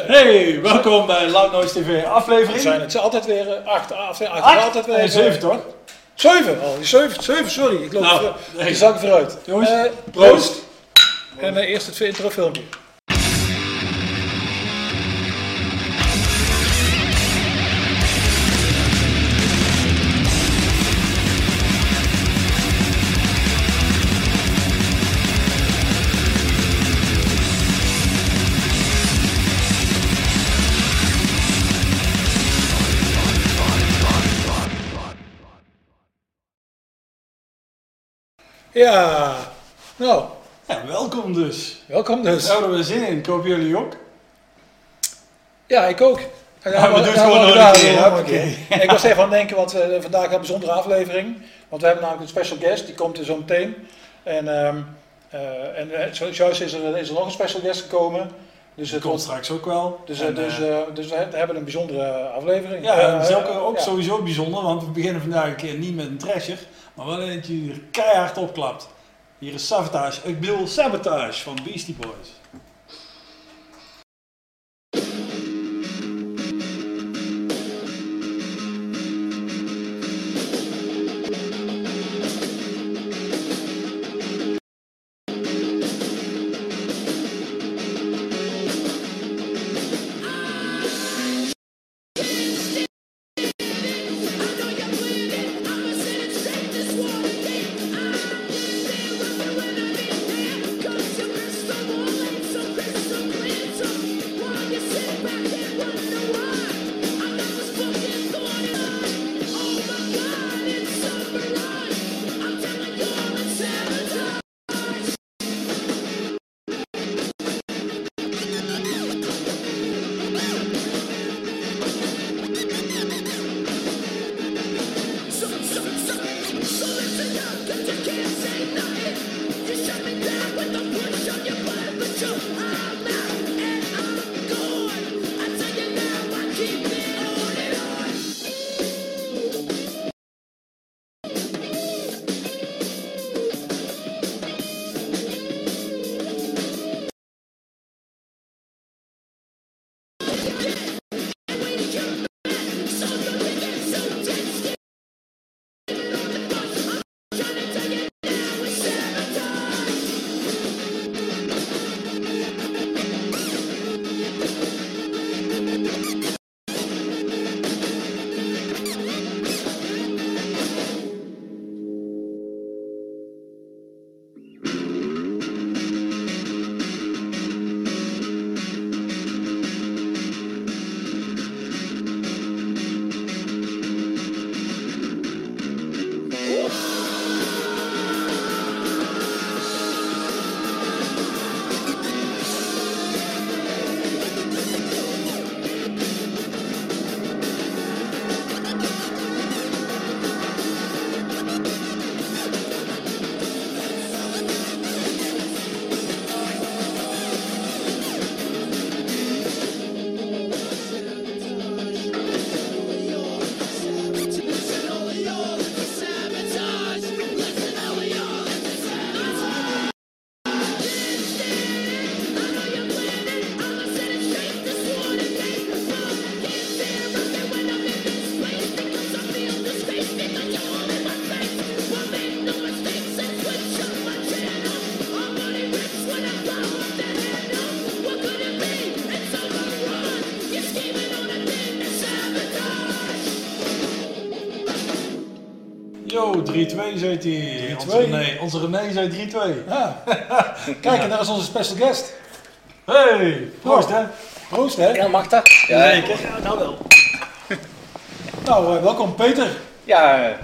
Hey, welkom bij Loud Noise TV aflevering. zijn het altijd weer eh, acht, acht, acht, Acht? altijd weer Nee, zeven toch? Zeven, oh, zeven, zeven, sorry, ik loop Nou, nou, de zak vooruit. Jongens, Eh, proost. En eh, eerst het introfilmpje. Ja, nou, Ja, welkom dus. welkom dus. Daar hebben we zin in. Ik hoop jullie ook. Ja, ik ook. Ja, we doen het gewoon nog een keer, een. Ik was even aan het denken, want we vandaag een bijzondere aflevering. Want we hebben namelijk een special guest, die komt er zo meteen. En, ehm eh en eh, zojuist is er, is er nog een special guest gekomen. Dus, het komt straks ook wel. dus, En, eh, dus, dus we hebben een bijzondere aflevering. ja, dat is ook, ook sowieso bijzonder, want we beginnen vandaag een keer niet met een trasher, maar wel eentje er keihard opklapt. Hier is Sabotage, ik bedoel Sabotage van Beastie Boys. 3-2 zei hij. 3-2. Onze René, onze René zei 3-2. Ja. Kijk, en daar is onze special guest. Hey, proost hè. Proost, hè? Ja, mag dat? Zeker. Ja, nou wel. Nou, eh, welkom Peter. Ja, eh,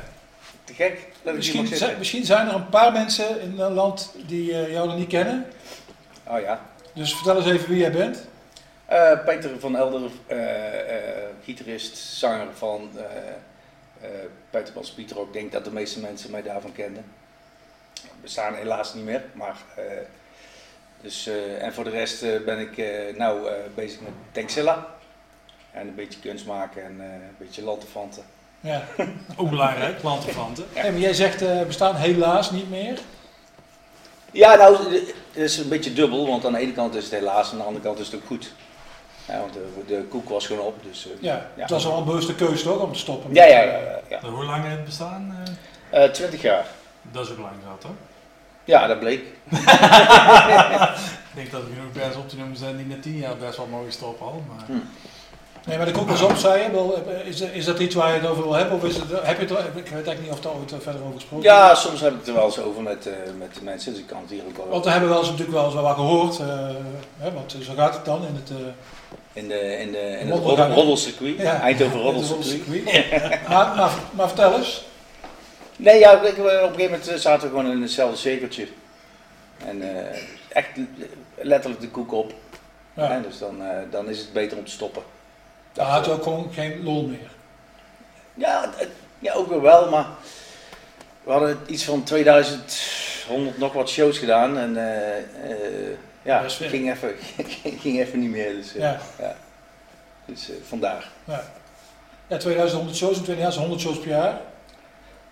te gek. Misschien, misschien zijn er een paar mensen in het land die eh, jou nog niet kennen. Oh ja. Dus vertel eens even wie jij bent. Eh, Peter van Elder, eh, eh, gitarist, zanger van eh eh Pieter ook. Denk dat de meeste mensen mij daarvan kenden. We bestaan helaas niet meer, maar... eh, dus, eh, en voor de rest ben ik nou bezig met Tanksilla. En een beetje kunst maken en een beetje lanterfanten. Ja. Ook belangrijk, plantenfanten. Hey, maar jij zegt bestaan helaas niet meer. Ja, nou, het is een beetje dubbel, want aan de ene kant is het helaas, aan de andere kant is het ook goed. Ja, want de, de koek was gewoon op. Dus, eh, Ja, Ja. het was wel een bewuste keuze toch om te stoppen. ja, ja, ja, Hoe lang heeft het bestaan? eh? Eh, 20 jaar. dat is ook lang zat, hoor. Ja, dat bleek. Ik denk dat er genoeg bands op te noemen zijn die na 10 jaar best wel mooi stoppen al. Maar... Hm. Nee, maar de koek was op, zei je. Wel, Is, is dat iets waar je het over wil hebben? Of is het, heb je het, ik weet eigenlijk niet of daar ooit verder over gesproken Ja, soms heb ik het er wel eens over met, eh, met de mensen, dus ik kan het hier ook wel Want we hebben wel eens natuurlijk wel eens wel wat gehoord. eh, hè, want zo gaat het dan in het... eh, in, de, in, de, in het roddel, roddelcircuit, Ja. Eindhoven roddelcircuit. maar, maar, maar vertel eens. Nee, ja, ik- op een gegeven moment eh, zaten we gewoon in hetzelfde cirkeltje. En eh, echt letterlijk de koek op. Ja. Dus dan, eh, dan is het beter om te stoppen. Daar had je ook gewoon geen lol meer. Ja, ja, ook weer wel, maar we hadden iets van 2100 nog wat shows gedaan en eh, eh, ja, ging even, ging even niet meer. Dus, eh, Ja. dus eh, vandaar. Ja. Ja, 2100 shows in 20 jaar, is 100 shows per jaar.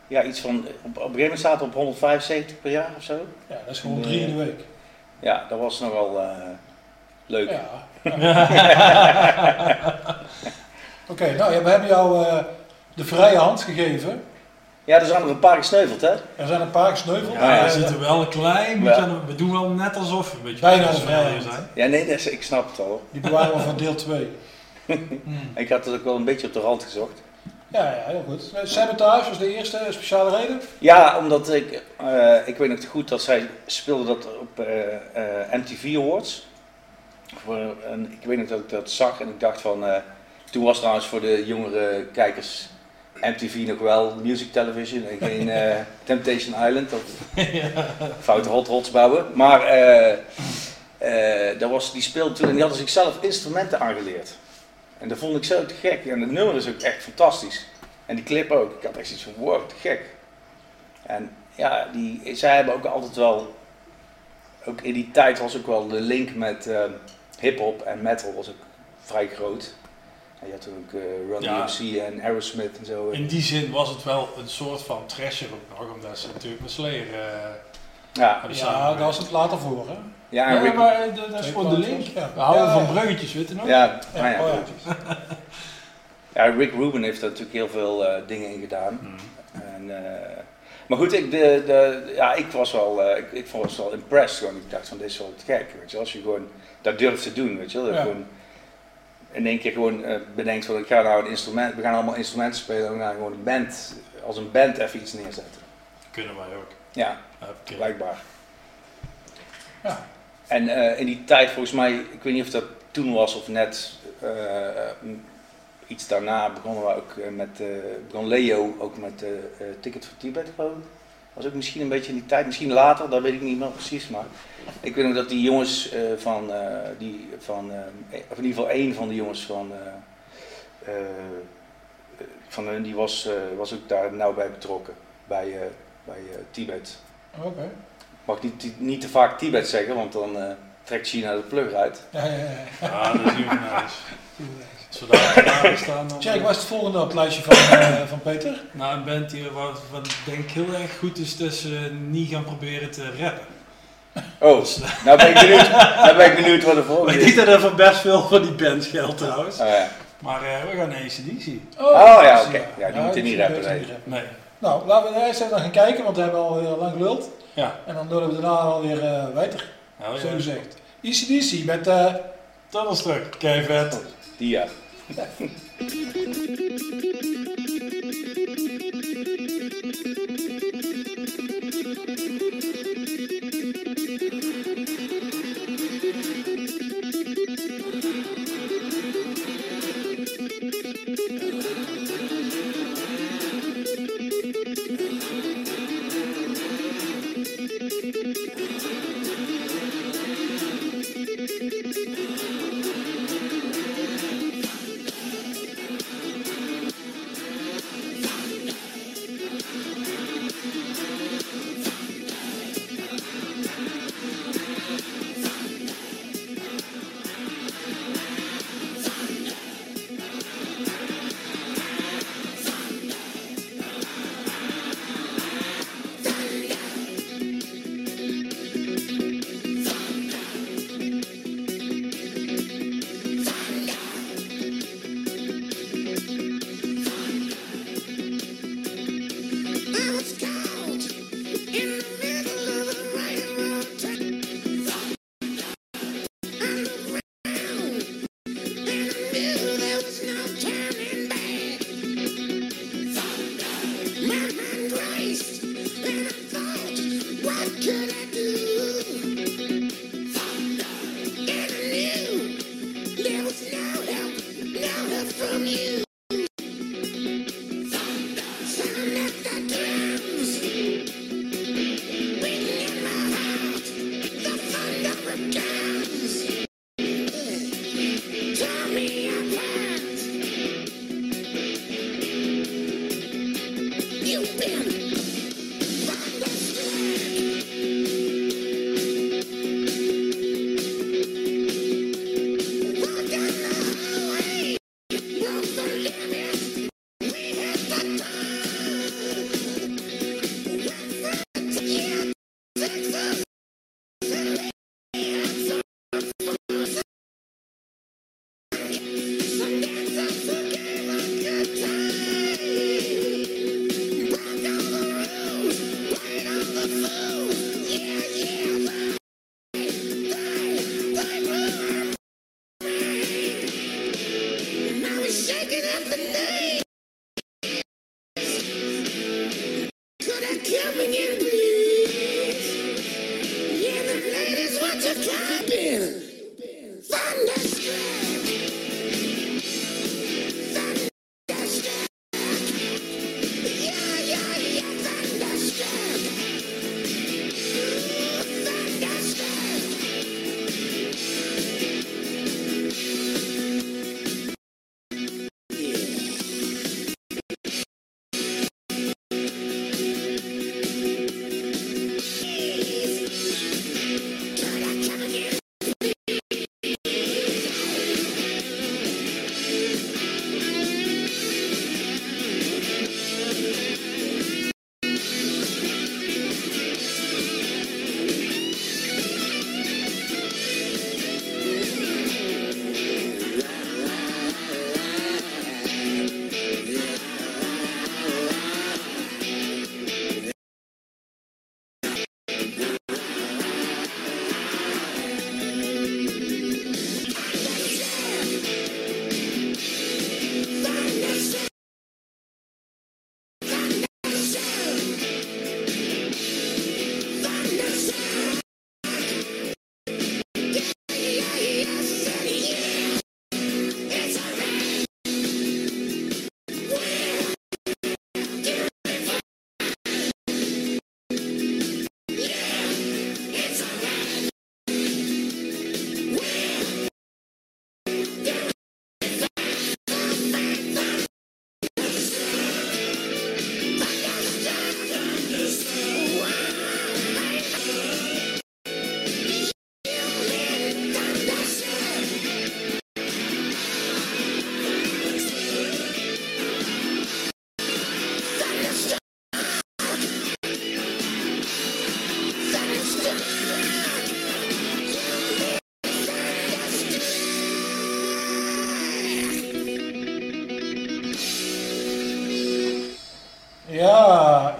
Ja, iets van, op, op een gegeven moment we op 175 per jaar of zo. Ja, dat is gewoon drie in de week. Ja, dat was nogal eh, leuk. Ja. Oké, nou ja, we hebben jou eh, de vrije hand gegeven. Ja, er zijn er een paar gesneuveld, hè? Er zijn een paar gesneuveld. Ja, Eh, we zitten wel een klein Ja. de- We doen wel net alsof we een beetje Bijna zijn. Ja, nee, dat is- ik snap het al. Die bewaren we voor deel 2. Hmm. Ik had het ook wel een beetje op de rand gezocht. Ja, ja, heel goed. Sabotage was de eerste speciale reden. Ja, omdat ik, eh, ik weet nog te goed dat zij speelde dat op eh, eh, MTV Awards. Voor een, ik weet nog dat ik dat zag en ik dacht van, eh, toen was trouwens voor de jongere kijkers MTV nog wel Music Television en geen eh, Temptation Island of foute hot rots bouwen. Maar eh, eh, dat was, die speelde toen en die hadden zichzelf instrumenten aangeleerd. En dat vond ik zo te gek. En het nummer is ook echt fantastisch. En die clip ook. Ik had echt zoiets van, wow, te gek. En ja, die, zij hebben ook altijd wel, ook in die tijd was ook wel de link met hip-hop en metal was ook vrij groot. En je had toen ook eh, Run Ja. DMC en Aerosmith en zo. In die zin was het wel een soort van trasher ook nog, omdat ze natuurlijk met Slayer eh ja, hebben Ja, samengewerkt. daar was het later voor, hè? ja, en Ja, Rick, maar eh, dat dat is gewoon de link. ja. We houden Ja, van ja. bruggetjes, weet je nog? ja, Ja, nou ja, oh ja. ja, Rick Rubin heeft daar natuurlijk heel veel eh, dingen in gedaan. En, eh, maar goed, ik, de, de, ja, ik was wel, eh, ik, ik was wel impressed. Gewoon. Ik dacht van, dit is wel te gek. Weet je, als je gewoon dat durft te doen, weet je wel. Dat Ja. Gewoon in één keer gewoon eh, bedenkt van, ik ga nou een instrument, we gaan allemaal instrumenten spelen en we gaan gewoon een band, als een band even iets neerzetten. Kunnen wij ook. Ja, Oké. blijkbaar. Ja. En eh, in die tijd, volgens mij, ik weet niet of dat toen was of net eh, iets daarna, begonnen we ook met, eh, begon Leo ook met Ticket voor Tibet geloof ik. Was ook misschien een beetje in die tijd, misschien later, dat weet ik niet meer precies. Maar ik weet nog dat die jongens eh, van, eh, die, van eh, of in ieder geval één van de jongens van, eh, eh, van hun, die was, eh, was ook daar nauw bij betrokken, bij, eh, bij eh, Tibet. Oké. Mag niet, niet te vaak Tibet zeggen, want dan eh, trekt China de plug uit. Ja, ja, ja. Ja, dat is heel nice. Staan. Tjerk, wat is het volgende op het lijstje van, eh, van Peter? Nou, een band die wat, wat ik denk heel erg goed is, dat ze niet gaan proberen te rappen. Oh, nou ben ik benieuwd, nou ben ik benieuwd wat de volgende is. Ik denk dat er voor best veel van die band geldt trouwens. Oh, ja. Maar uh, we gaan naar ACDC. Oh, oh ja, dus, oké. Eh, ja, die moet moeten niet rappen. Nee. Nou, laten we eerst even gaan kijken, want we hebben al heel lang geluld. Ja. En dan doen we daarna alweer uh, eh, weiter, nou, zo gezegd. ECDC met uh, Tunnelstruck. Kijk, vet. Oh, die. Thank you.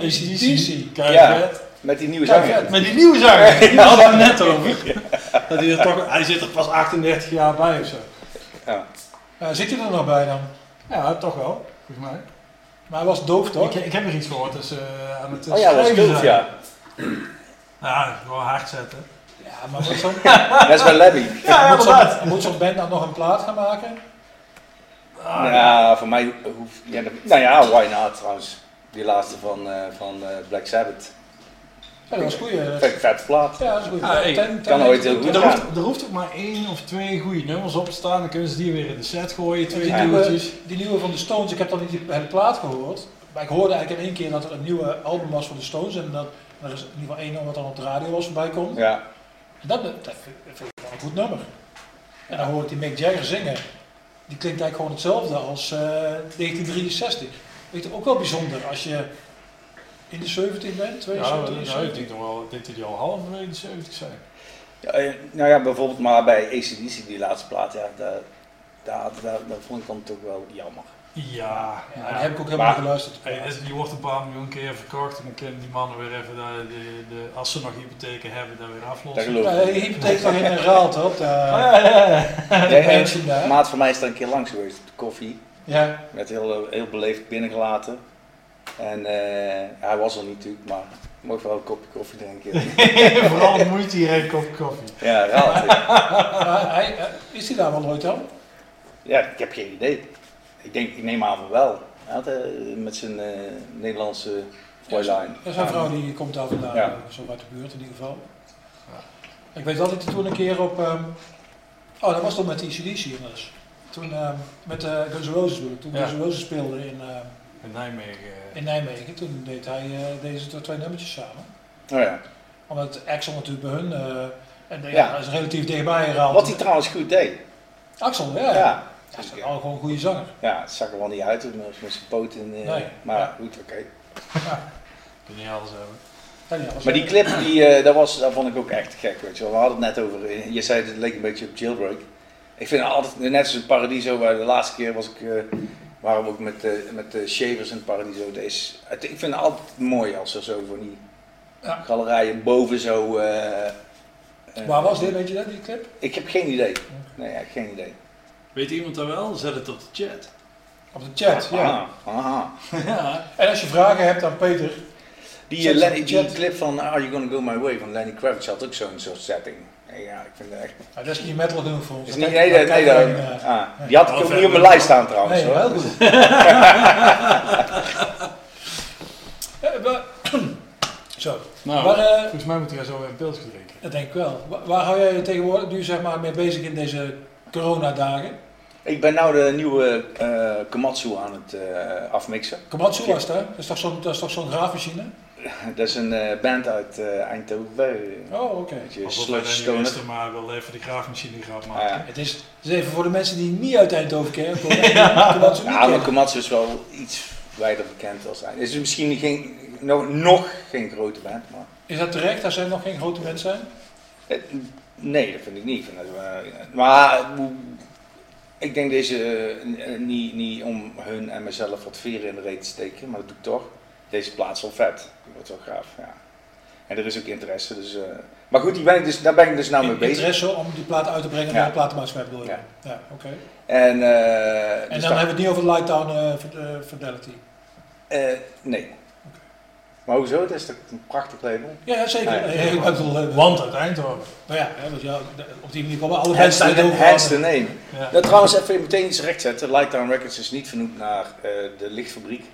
Ja, ACDC. Kijk, Ja. vet. Met die nieuwe zanger. Met die nieuwe zanger, daar hadden we net over. Dat hij, er toch, hij zit er pas 38 jaar bij of zo. Ja. Zit hij er nog bij dan? Ja, toch wel, volgens mij. Maar hij was doof toch? Ik, ik heb er iets gehoord, dus eh, aan het eh, Oh ja, dat zijn. ja. Ja, gewoon hard zetten. Ja, maar moet zo'n Dat is wel Labby. Ja, moet zo'n- inderdaad. moet zo'n band dan nog een plaat gaan maken? Ah, Ja, voor mij hoeft... Ja, nou ja, why not trouwens. Die laatste van, eh, van eh, Black Sabbath. Ja, dat was Vind ik een vette plaat. ja dat is goed. Hey, Ten- kan ooit heel goed Er hoeft, er hoeft ook maar één of twee goede nummers op te staan, dan kunnen ze die weer in de set gooien, twee Die Ja. nieuwe, duwtjes. die nieuwe van de Stones, ik heb dan niet hele plaat gehoord. Maar ik hoorde eigenlijk in één keer dat er een nieuwe album was van de Stones. En dat er is in ieder geval één nummer wat dan op de radio was voorbij komt. Ja. En dat, dat vind ik wel een goed nummer. En dan hoor ik die Mick Jagger zingen. Die klinkt eigenlijk gewoon hetzelfde als eh, 1963. Weet je, ook wel bijzonder als je in de 17 bent, Ja, 72, ja, ik 73. denk toch wel dat die al halverwege de 70 zijn. Ja, eh, nou ja, bijvoorbeeld maar bij ACDC, die laatste plaat, ja, daar, daar, daar, daar vond ik dan toch wel jammer. Ja, Ja, die heb ik ook helemaal Maar- geluisterd. Die wordt een paar miljoen keer verkocht en dan kunnen die mannen weer even, de, de, de, als ze nog hypotheken hebben, dat weer Dat aflossen. Ja, ik. de hypotheek nog in een raalt, hoor. op de- ja, ja, ja. daar. Maat van mij is er een keer langs geweest op de koffie. Ja, Werd heel, eh, heel beleefd binnengelaten. En eh, hij was er niet natuurlijk, maar mocht wel een kopje koffie drinken. Vooral moeite hier een kop koffie. ja, raad. eh, is hij daar wel ooit dan? Ja, ik heb geen idee. Ik, denk, ik neem aan van wel. Had, met zijn Nederlandse Fräulein. Is een vrouw die komt daar vandaan, Ja. zo uit de buurt in ieder geval. Ik weet wel dat hij toen een keer op... ehm, oh, dat was toch met die CDC inmiddels. Toen ehm, met uh, Guns N' Roses. Toen Ja. Guns N' Roses speelde in, ehm, In Nijmegen. in Nijmegen, toen deed hij eh, deze twee- nummertjes samen. Oh ja. Omdat Axel natuurlijk bij hun... eh, en de, ja. Is relatief dichtbij gehaald. Wat hij trouwens goed deed. Axel, ja. Ja. Hij is al gewoon een goede zanger. Ja, het zag er wel niet uit met, met zijn poten. eh, Nee. Maar Ja. goed, oké. Kun je niet alles hebben. Ja, Maar die clip, die, eh, dat, was, dat vond ik ook echt gek, weet je wel. We hadden het net over, eh, je zei het leek een beetje op Jailbreak. Ik vind het altijd, net als in Paradiso, waar de laatste keer was ik, eh, waren we ook met, eh, met de Shavers in Paradiso. Dat is, het- ik vind het altijd mooi als er zo van die Ja. galerijen boven zo... eh, eh, Waar was dit, weet je dat, die clip? Ik heb geen idee. Nee, ja, geen idee. Weet iemand dat wel? Zet het op de chat. Op de chat, ja. Aha, aha. ja. En als je vragen hebt aan Peter, Die, die clip van Are You Gonna Go My Way van Lenny Kravitz had ook zo'n soort setting. Ja, ik vind het echt... nou, dat is niet metal genoeg voor ons. Is Dat niet, kijk- nee, nee, nee, eh, ah, die had ik ook niet op mijn lijst staan trouwens. Nee, hoor. heel goed. Eh, maar- Zo, Nou, eh, volgens mij moet hij zo een pilsje drinken. dat denk ik wel. Waar, waar hou jij je tegenwoordig nu zeg maar mee bezig in deze coronadagen? Ik ben nou de nieuwe eh Komatsu aan het eh, afmixen. Komatsu was? Dat is toch zo'n, dat is toch zo'n graafmachine? Dat is een eh, band uit eh, Eindhoven. Oh, oké. Wij sludge maar wel even de graafmachine maken. Ah, ja. Het is, het is even voor de mensen die niet uit Eindhoven kennen. Niet Ja, maar. Komatsu is wel iets wijder bekend als hij. Het is misschien geen, nog, nog geen grote band, maar... Is dat terecht als zij nog geen grote mensen zijn? Eh, Nee, dat vind ik niet. Ik vind dat, maar ik denk deze niet, niet om hun en mezelf wat veren in de reet te steken, maar dat doe ik toch. Deze plaats wel vet. Die wordt wel gaaf, ja. En er is ook interesse, dus... eh, maar goed, die ben ik dus, daar ben ik dus nou mee bezig. Interesse om die plaat uit te brengen Ja. naar de platenmaatschappij bedoel je? Ja. Ja, oké. En, eh, En dus dan hebben we het niet over Lightdown eh, Fid- eh, Fidelity. eh, nee. Maar hoezo? Het is toch een prachtig label? Ja, zeker. Nee. Nee, ik bedoel, eh, Want uit Eindhoven. Maar ja, hè, want ja, de- op die manier komen alle mensen uit over. hence the name. Ja. Dat trouwens even meteen iets rechtzetten. Lightdown Records is niet vernoemd naar eh, de lichtfabriek.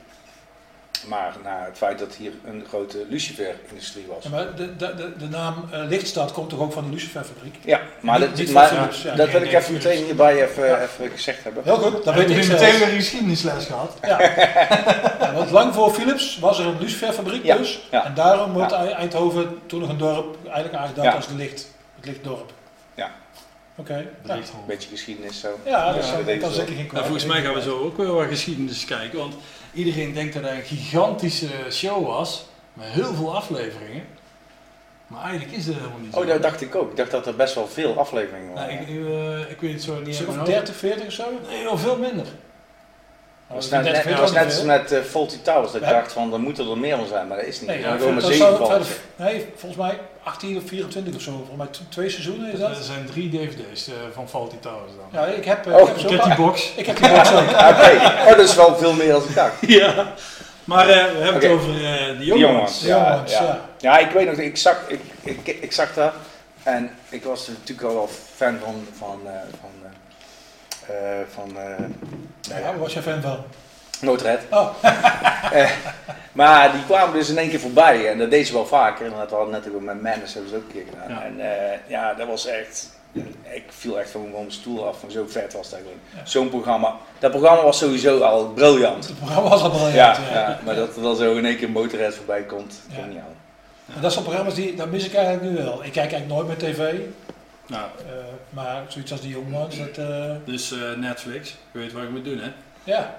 Maar naar het feit dat hier een grote lucifer-industrie was. Ja, maar de, de, de, de naam eh, Lichtstad komt toch ook van die Luciferfabriek? Ja, maar, Niet- dat, niet maar ja. dat wil ik even meteen hierbij even, Ja. even gezegd hebben. Heel goed, Heb weet je ik meteen weer een geschiedenisles gehad? Ja. ja, want lang voor Philips was er een Luciferfabriek Ja, dus. ja. En daarom wordt Ja. Eindhoven toen nog een dorp eigenlijk aangeduid Ja. als de licht, het lichtdorp. Ja. Oké. De Ja. Een beetje geschiedenis zo. Ja, dat Ja, is dat dat zeker geen kwaad. Nou, volgens mij gaan we zo ook wel wat geschiedenis kijken, want iedereen denkt dat het een gigantische show was, met heel veel afleveringen. Maar eigenlijk is het helemaal niet zo. Oh, dat dacht ik ook. Ik dacht dat er best wel veel afleveringen Nou, waren. ik, eh, ik weet het zo niet hoofd. 30, 40 of zo? Nee, wel veel minder. Het was dat net, is net, 30, het was 40 net als zo. met eh, Faulty Towers. Dat ik dacht van, er moeten er meer van zijn, maar dat is niet. Nee, Er ja, maar zeven nee, volgens mij 18 of 24 of zo. Volgens mij twee seizoenen is Er dat. zijn drie dvd's eh, van Faulty Towers dan. Ja, ik heb, eh, Oh, ik heb zo ik heb die pa- box. Ik heb die box ook. Oké, oh, dat is wel veel meer dan ik dacht. ja. Maar eh, we hebben het over eh de jongens. ja, jongens, ja. ja. Ja, ik weet nog, ik zag, ik, ik, ik zag dat en ik was natuurlijk al wel fan van, van, eh, van, van eh, nou Ja, was jij fan van? Noordred. Oh, Maar die kwamen dus in één keer voorbij en dat deed ze wel vaker. En dat hadden we net ook met Madness hebben ze ook een keer gedaan. Ja. En eh, ja, dat was echt, ik viel echt van mijn stoel af, van zo vet was dat gewoon. Ja. Zo'n programma, dat programma was sowieso al briljant. het programma was al briljant. Ja, Ja, ja, maar dat er dan zo in één keer motorred voorbij komt, Ja. kon niet aan. En dat zijn programma's die, dat mis ik eigenlijk nu wel. Ik kijk eigenlijk nooit meer tv. Nou, eh, maar zoiets als die jongens, dat... eh, dus eh, Netflix. Je weet wat je moet doen, hè? ja.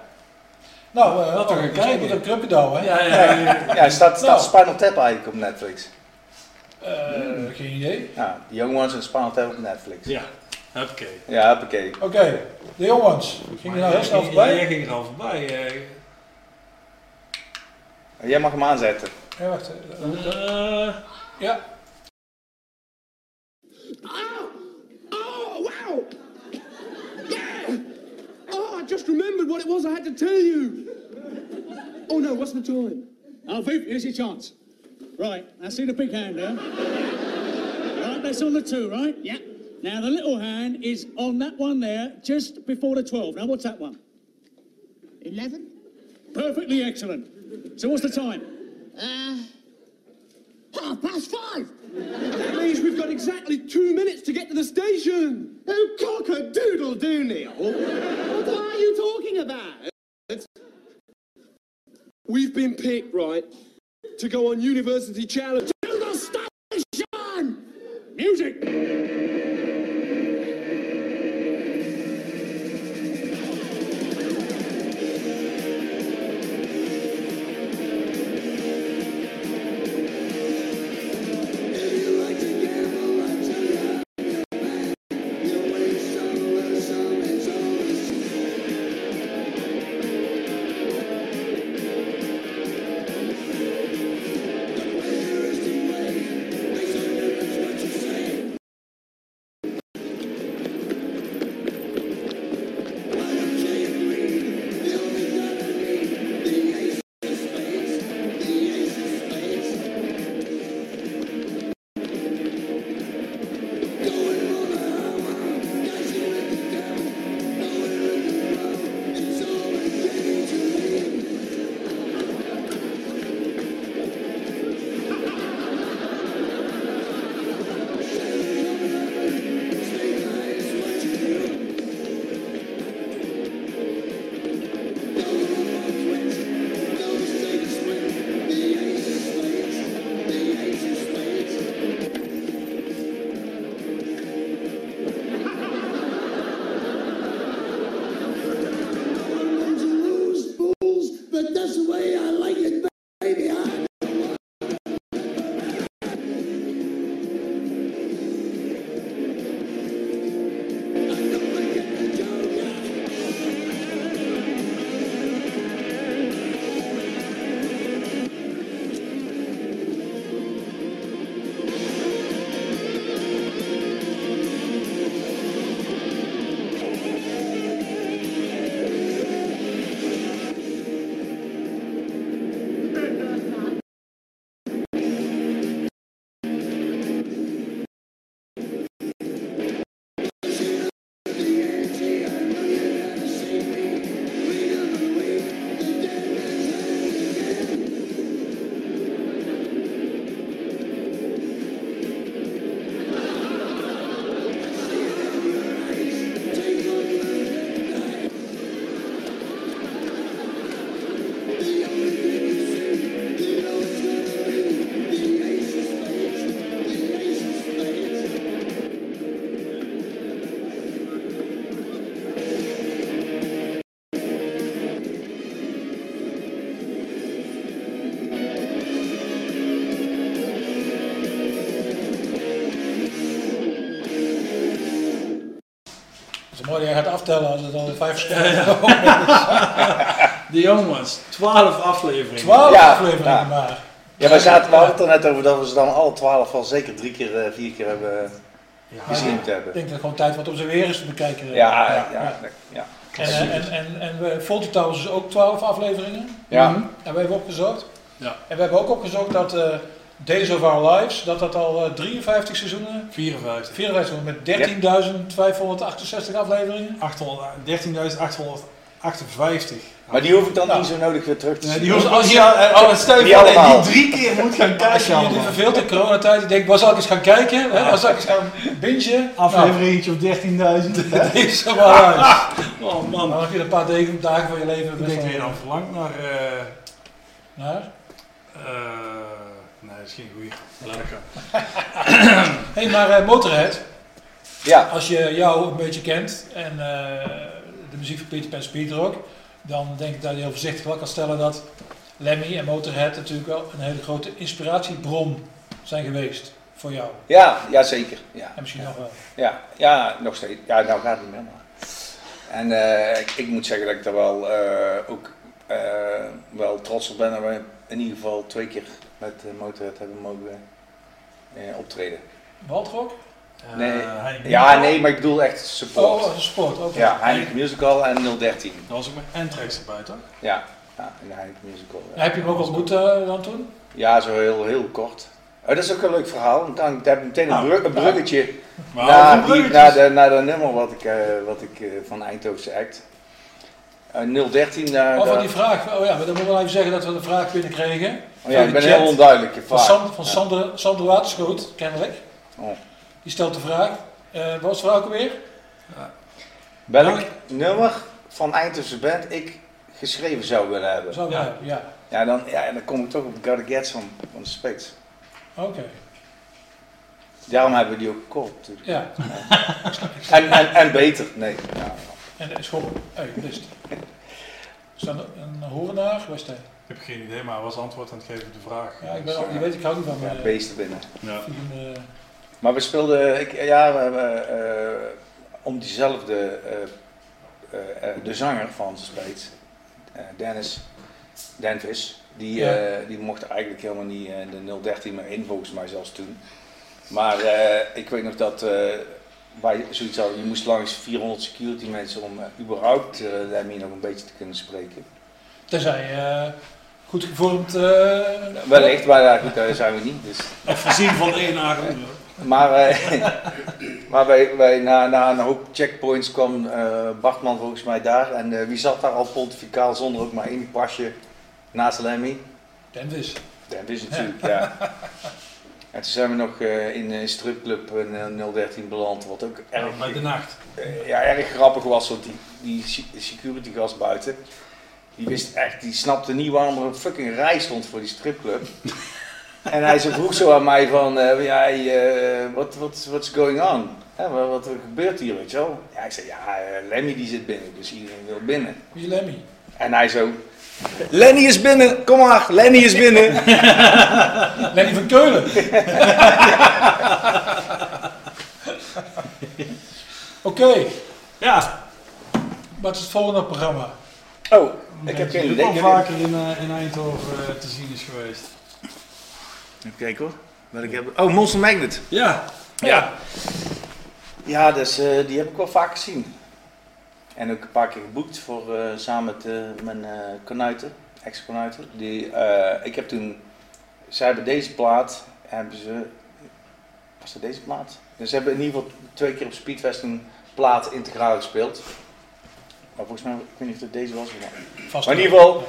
Nou, eh Laten we gaan oh, kijken. Met een douwen, hè? Ja, ja, ja. Ja, staat, staat Nou. Spinal Tap eigenlijk op Netflix? Eh, geen idee. Ja, The Young Ones en Spinal Tap op Netflix. ja. Oké. Ja, hoppakee. Oké, de jongens. Ging je nou heel snel voorbij? Jij ging er al voorbij. eh. Jij mag hem aanzetten. Ja, wacht. Eh, Ja. I just remembered what it was I had to tell you. Oh no, what's the time? Alfie, here's your chance. Right, I see the big hand there. right, that's on the two, right? Yeah. Now the little hand is on that one there, just before the 12. Now what's that one? 11? Perfectly excellent. So what's the time? Uh, half past five. That means we've got exactly two minutes to get to the station. Oh, cock a doodle do, Neil. what are you talking about? We've been picked, right, to go on University Challenge. To the station! Music! Mooi dat jij gaat aftellen als het al vijf verschillende De jongens, 12 afleveringen. Twaalf Ja, afleveringen ja. maar. Ja, wij zaten we hadden het er net over dat we ze dan alle twaalf al zeker drie keer, eh, vier keer hebben Ja, gezien te Ik hebben. denk dat het gewoon tijd wordt om ze weer eens te bekijken. Ja, ja, ja. ja. En, eh, en, en, en we Fawlty Towers is ook 12 afleveringen. Ja. Mhm. Hebben we even opgezocht. Ja. En we hebben ook opgezocht dat eh, Days of Our Lives, dat dat al eh, 53 seizoenen, 54. 54 seizoenen met 13.568 afleveringen. 800 13.858. Maar die hoef ik dan Nou. niet zo nodig weer terug te Nee, zien. die hoeft als als je- je, oh, stel je dat die drie keer moet gaan Als je kijken. je nu verveelt in coronatijd, je denkt, waar zal ik eens gaan kijken? Hè? Waar zal ik eens gaan bingen? Afleveringetje op 13.000. Nou, Days of Our Lives. Oh Dan man. heb je een paar dagen, dagen van je leven. Ik denk wel- dat je dan verlangt naar... eh Naar? eh, nee, dat is geen goeie. Laat ik gaan. Hé, hey, maar eh, Motorhead, Ja, als je jou een beetje kent en eh, de muziek van Peter Pan Speed ook, dan denk ik dat je heel voorzichtig wel kan stellen dat Lemmy en Motorhead natuurlijk wel een hele grote inspiratiebron zijn geweest voor jou. ja, ja zeker. Ja. En misschien nog wel. Ja, ja, nog steeds. Ja, nou gaat het niet meer. Maar. En eh, ik, ik moet zeggen dat ik daar wel eh, ook eh, wel trots op ben dat we in ieder geval twee keer met uh, Motorhead hebben mogen eh, optreden. Waldrock? Nee. Eh, Ja, nee, maar ik bedoel echt support. Oh, sport, oké. ja, Heineken Musical en 013. Dat was ook met Entrex erbij, toch? Ja, ja in de Heineken Musical. Ja, heb je hem ook ontmoet eh, dan toen? ja zo heel, heel kort. Oh, dat is ook een leuk verhaal. want Dan heb ik meteen een, Nou, brug- een bruggetje naar, die, naar, de, naar de nummer wat ik, eh, wat ik van Eindhovense Act. Eh, 013, daar... Over daar- die vraag, oh ja, maar dan moeten we wel even zeggen dat we een vraag binnenkregen. Oh ja, ik ben heel onduidelijk. je Van, vraag. San- van Ja. Sander, Sander Waterschoot, kennelijk. Oh. Die stelt de vraag, eh, wat was de vraag ook alweer? Welk nummer van Eindhovense band ik geschreven zou willen hebben? Zou Ja. ja. ja. Ja, dan, ja, dan kom ik toch op Gotta Get Some van de Spades. Oké. Daarom hebben we die ook gekocht natuurlijk. Ja, En, en, en beter, nee. Ja. en dat is gewoon, hey, list. Is dat een, een horenaar? Waar is hij? Ik heb geen idee, maar hij was antwoord aan het geven op de vraag. Ja, ik ben je weet, ik hou niet van Ja, eh, beesten binnen. Ja. eh, Maar we speelden, ik, ja, we hebben eh, om diezelfde, eh, eh, eh, de zanger van eh, Dennis Denvis, die, Ja. eh, die mocht eigenlijk helemaal niet in de 013 meer in, volgens mij zelfs toen. Maar eh, ik weet nog dat eh, wij zoiets hadden, je moest langs 400 security mensen om überhaupt eh Lemmy nog een beetje te kunnen spreken. Tenzij eh, goed gevormd. eh, Wellicht, maar ja, goed, daar zijn we niet. Dus. Voorzien van één nagel. Maar, wij, maar wij, wij, na, na een hoop checkpoints kwam eh, Bartman volgens mij daar. En eh, wie zat daar al pontificaal zonder ook maar één pasje naast Lemmy? Denvis. Dat is natuurlijk, ja. En toen zijn we nog eh, in een stripclub eh, 013 beland, wat ook Ja, erg, bij de nacht. eh, ja, erg grappig was. Want die, die se- security gast buiten, die wist echt, die snapte niet waarom er een fucking rij stond voor die stripclub. En hij zo vroeg zo aan mij van, eh ja, eh, what, what, what's going on? Hè, wat, wat gebeurt hier, weet je wel? Ja, ik zei, ja, eh, Lemmy die zit binnen, dus iedereen wil binnen. Wie is Lemmy? En hij zo, Lenny is binnen, kom maar, Lenny is binnen. Lenny van Keulen. Oké, Ja, wat is het volgende programma? Oh, ik heb geen idee. ook Ik al heb- vaker in, eh, in Eindhoven eh, te zien is geweest. Even kijken hoor. Welke hebben Oh, Monster Magnet. ja. Ja. Ja, dus eh, die heb ik wel vaak gezien. En ook een paar keer geboekt voor, eh, samen met mijn eh kanuiten, ex-kanuiten. Die, eh, ik heb toen, zij hebben deze plaat, hebben ze, was dat deze plaat? Dus ze hebben in ieder geval twee keer op Speedfest een plaat integraal gespeeld. Maar volgens mij, ik weet niet of het deze was. Maar, Vast maar in ieder geval,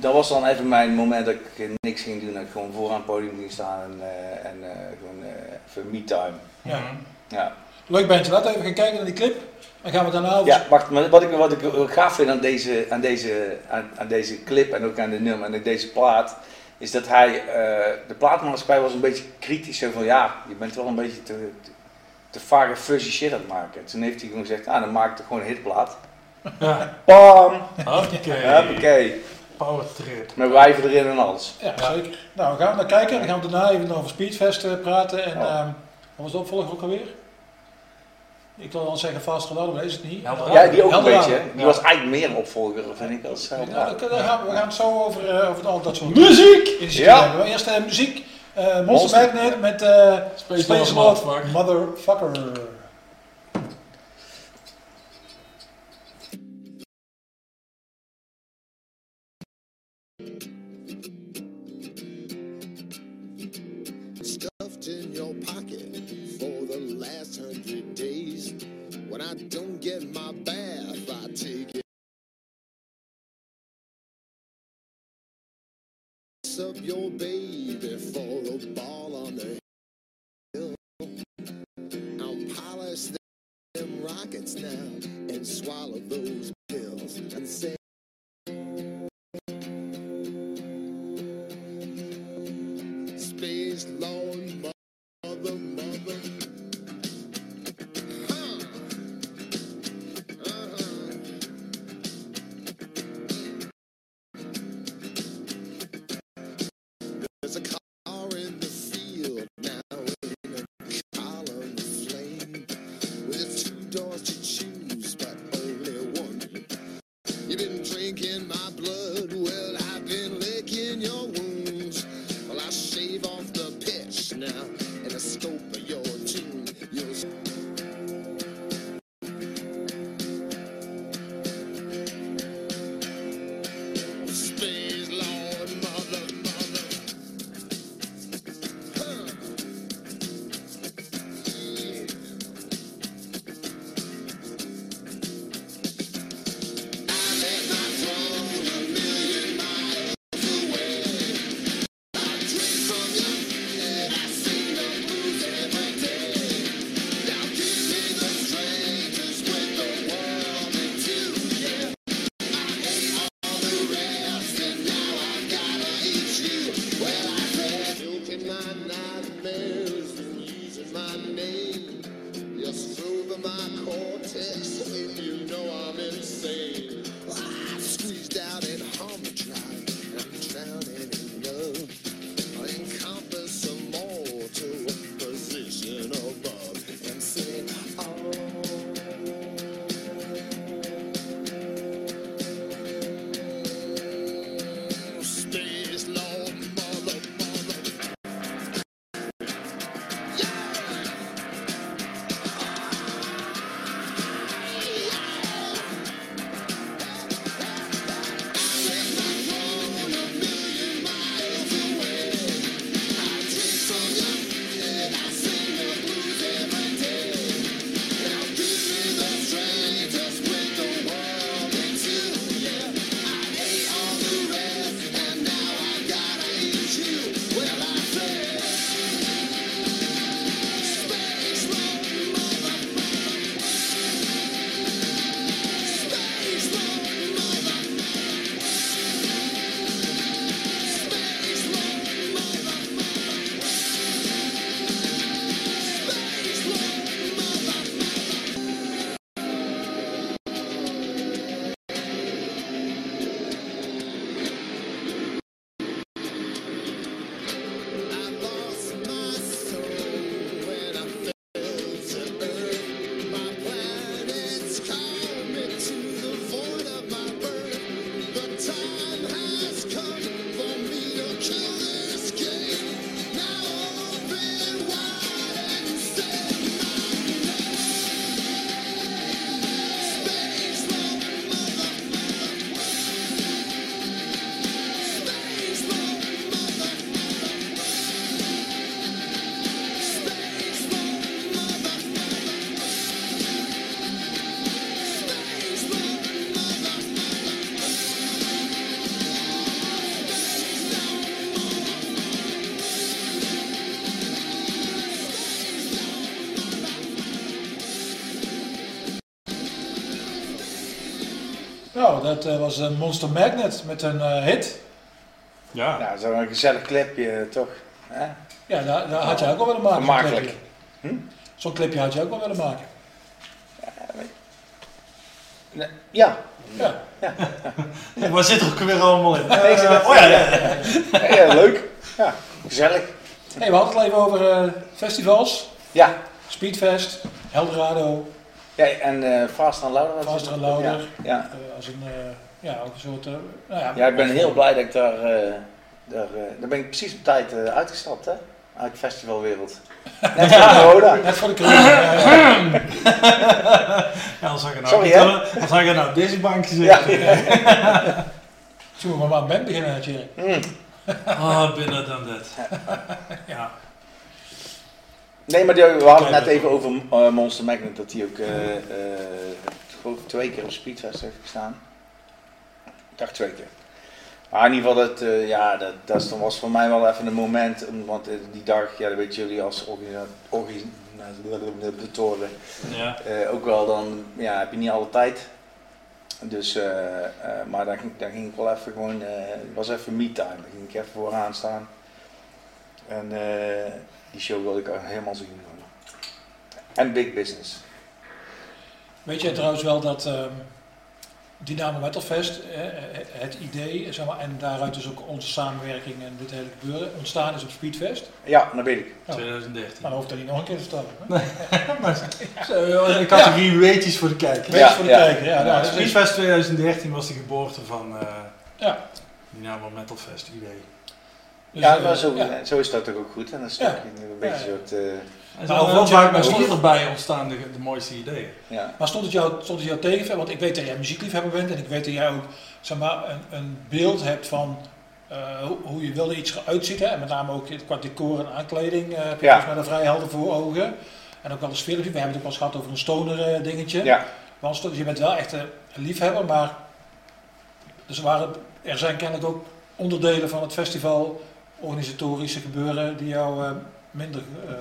dat was dan even mijn moment dat ik niks ging doen. Dat ik gewoon vooraan het podium ging staan en, eh, en eh, gewoon eh, even me-time. Ja. Ja. Leuk bandje, laten we even gaan kijken naar die clip. Dan gaan we daarna over... Ja, wacht, maar wat ik, wat ik gaaf vind aan deze, aan, deze, aan, aan deze clip en ook aan de nummer en deze plaat, is dat hij, eh, de plaatmaatschappij was een beetje kritisch, zo van ja, je bent wel een beetje te, te, te vage fuzzy shit aan het maken. Toen heeft hij gewoon gezegd, ah, dan maak ik toch gewoon een hitplaat. Ja, Bam! oké. Hoppakee. Power trip. Met wijven erin en alles. Ja, zeker. Nou, we gaan naar kijken. Dan gaan we daarna even over Speedfest eh, praten. En Ja. ehm, wat was de opvolger ook alweer? Ik wil wel zeggen Fast Ronaldo, maar is het niet. Ja, die ook een beetje. hè. Die Ja. was eigenlijk meer een opvolger, vind ik, als Ja, Eldorado. dan- dan gaan we, we gaan het zo over, eh, over al dat soort Muziek! Ja. hebben. Eerst eh, muziek. Eh, Monster Monster. Magnet met eh Space Space Lord Lord Motherfucker. Baby for a ball dat eh, was een Monster Magnet met een eh, hit. Ja. Nou, zo'n gezellig clipje toch? Hè? Ja, daar, daar had je ook wel willen maken. clipje. Hm? Zo'n clipje had je ook wel willen maken. Ja. Ja. Ja, Waar zit er ook weer allemaal in? Oh ja, ja, ja. Ja, ja, leuk. Ja, gezellig. Hey, we hadden het al even over eh, festivals. Ja. Speedfest, Eldorado, ja en eh Faster en Louder. Faster het? en Louder. Ja. Ja. eh, als een, eh, ja, ook een soort... eh, nou ja, ja, ik ben heel blij dat ik daar... eh daar, eh, daar ben ik precies op tijd eh, uitgestapt, hè? Uit de festivalwereld. Net voor corona. Net voor de corona. ja, ja. Ja, als ik er nou, Sorry, hè? als ik er nou op deze bankje Ja. zit. Zullen we maar aan band beginnen, Thierry? Mm. Ah, binnen dan dit. Ja. Nee, maar die- we hadden het net even over eh, Monster Magnet, dat hij ook geloof twee keer op Speedfest heeft gestaan. Ik dacht twee keer. Maar in ieder geval, dat, ja, dat, dat was voor mij wel even een moment, om- want die dag, ja, dat weten jullie als organisa- organisatoren Ja. ook wel, dan ja, heb je niet alle tijd. Dus, maar daar ging, daar ging ik wel even gewoon, het was even me-time, daar ging ik even vooraan staan. En eh, die show wilde ik helemaal zien. En Big Business. Weet jij trouwens wel dat ehm Dynamo Metal Fest, eh, het idee, zeg maar, en daaruit dus ook onze samenwerking en dit hele gebeuren, ontstaan is op Speedfest? Ja, dat weet ik. Ja. 2013. Maar dan hoef ik dat niet nog een keer te vertellen. hè? Zo, een categorie weetjes voor de kijker. Weetjes voor de kijker, ja, nou, Speedfest 2013 was de geboorte van eh Ja. Dynamo Metal Fest idee. Dus, ja, eh, maar zo, ja. zo is dat toch ook goed. En dan het ook een beetje Ja, een soort... eh, En Maar jij- vaak bij hierbij ontstaan de, de mooiste ideeën. ja. Maar stond het jou, stond het jou tegen? Want ik weet dat jij muziekliefhebber bent en ik weet dat jij ook zeg maar, een, een beeld hebt van eh, hoe, hoe je wilde iets eruit ziet. Hè? En met name ook qua decor en aankleding eh, heb je Ja. mij daar vrij helder voor ogen. En ook wel een sfeer. We hebben het ook wel eens gehad over een stoner eh, dingetje. ja. Want dus je bent wel echt een liefhebber, maar dus waren, er zijn kennelijk ook onderdelen van het festival, organisatorische gebeuren, die jou eh, minder... eh,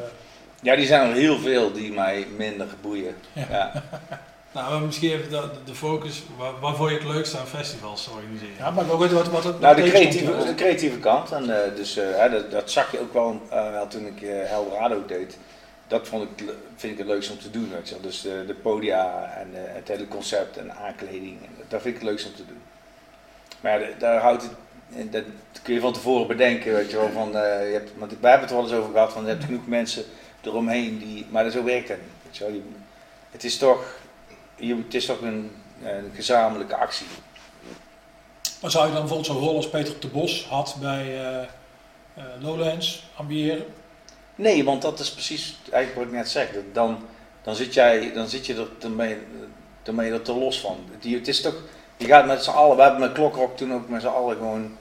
ja, die zijn er heel veel die mij minder boeien. Ja. Ja. Nou, misschien even de, de focus, waar, waarvoor je het leukste aan festivals te organiseren. ja, maar ook wat, wat het Nou, de creatieve, de creatieve kant. En, eh, dus, eh, hè, dat, dat zag je ook wel, eh, wel toen ik Eldorado deed. Dat vond ik, vind ik het leukste om te doen. Weet je wel. Dus eh, de podia en eh, het hele concept en aankleding. En dat vind ik het leukste om te doen. Maar ja, daar houdt het, dat kun je van tevoren bedenken. Weet je wel, van, eh, je hebt, want we hebben het er wel eens over gehad. Van, je hebt genoeg mensen eromheen die. Maar zo werkt dat niet. Weet je wel. Je- het is toch, je, het is toch een, een gezamenlijke actie. Maar zou je dan bijvoorbeeld zo'n rol als Peter de Bos had bij eh, eh, Lowlands ambiëren? Nee, want dat is precies eigenlijk wat ik net zeg. Dan, dan, zit jij, dan zit je er, dan ben je, dan ben je er te los van. Die, het is toch, je gaat met z'n allen, we hebben met Klokrock toen ook met z'n allen gewoon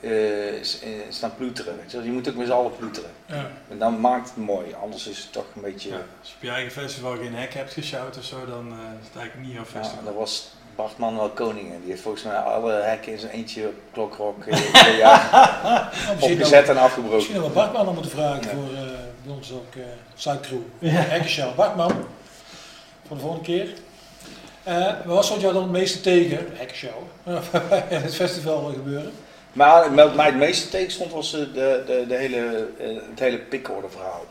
eh, eh, staan ploeteren. Weet je. wel. je moet ook met z'n allen ploeteren. Ja. En dan maakt het mooi, anders is het toch een beetje... Ja, als je op je eigen festival geen hek hebt geshout of zo, dan eh, is het eigenlijk niet jouw Ja, festival. daar was Bartman wel koning in. Die heeft volgens mij alle hekken in zijn eentje op eh, jaar Nou, misschien, opgezet en afgebroken. misschien dat we Bartman dan moeten vragen Ja. voor eh, bij ons ook uh, Zuidcrew. Hekkenshow. Bartman, voor de volgende keer. Eh, maar wat stond jou dan het meeste tegen, Hekkenshow, in het festival gebeuren? Maar wat mij het meeste tegenstond was eh, de, de, de hele, eh, het hele pickorde verhaal.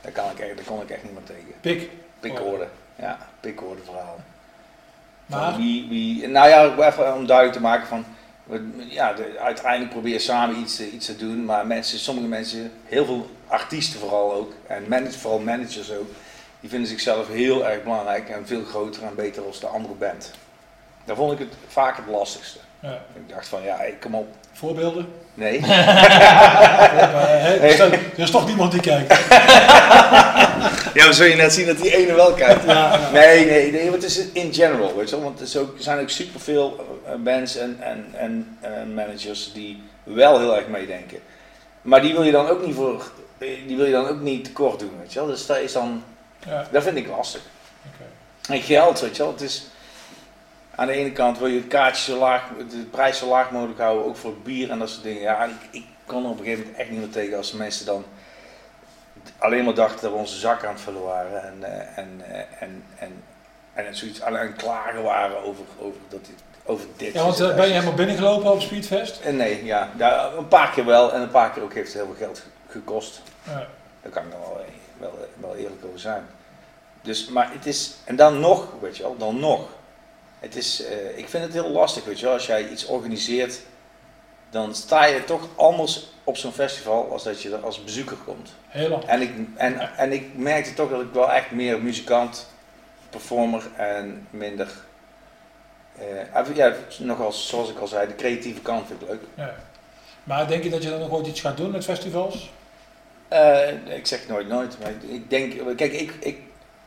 Daar, kan ik echt, daar kon ik echt niet meer tegen. Pik. Pickorde, ja, pickorde verhaal. Maar, Van wie, wie, nou ja, even om duidelijk te maken van, ja, de- uiteindelijk probeer je samen iets, te- iets te doen, maar mensen, sommige mensen, heel veel artiesten vooral ook, en manage, vooral managers ook, die vinden zichzelf heel erg belangrijk en veel groter en beter als de andere band. Daar vond ik het vaak het lastigste. ja, Ik dacht van, ja, hey, kom op. voorbeelden? Nee. Ja, maar, hè, er, is toch, er is toch niemand die kijkt. Ja, dan zul je net zien dat die ene wel kijkt. Nee, nee, nee, want het is in general, weet je wel. Want er ook- er zijn ook superveel eh, bands en, en, en eh, managers die wel heel erg meedenken. Maar die wil je dan ook niet voor, die wil je dan ook niet tekort doen, weet je wel. Dus dat is dan, Ja, dat vind ik lastig. En geld, weet je wel, het is... Aan de ene kant wil je het kaartje zo laag, de prijs zo laag mogelijk houden, ook voor het bier en dat soort dingen. Ja, en ik, ik kon er op een gegeven moment echt niet meer tegen als de mensen dan alleen maar dachten dat we onze zak aan het vullen waren. En, eh, en, eh, en, en En het zoiets aan het klagen waren over, over, dat, dit- over dit. Ja, want eh, ben je helemaal binnengelopen op Speedfest? En nee, ja, een paar keer wel en een paar keer ook heeft het heel veel geld ge- gekost. Ja. Daar kan ik dan wel, wel, wel eerlijk over zijn. Dus, maar het is, en dan nog, weet je wel, dan nog. Het is, eh, ik vind het heel lastig, weet je wel, als jij iets organiseert, dan sta je toch anders op zo'n festival als dat je er als bezoeker komt. Heel lang. En ik, en, en ik merkte toch dat ik wel echt meer muzikant, performer en minder, eh, ja, nogal zoals ik al zei, de creatieve kant vind ik leuk. Ja. Maar denk je dat je dan nog ooit iets gaat doen met festivals? Eh, ik zeg nooit nooit, maar ik denk, kijk, ik, ik,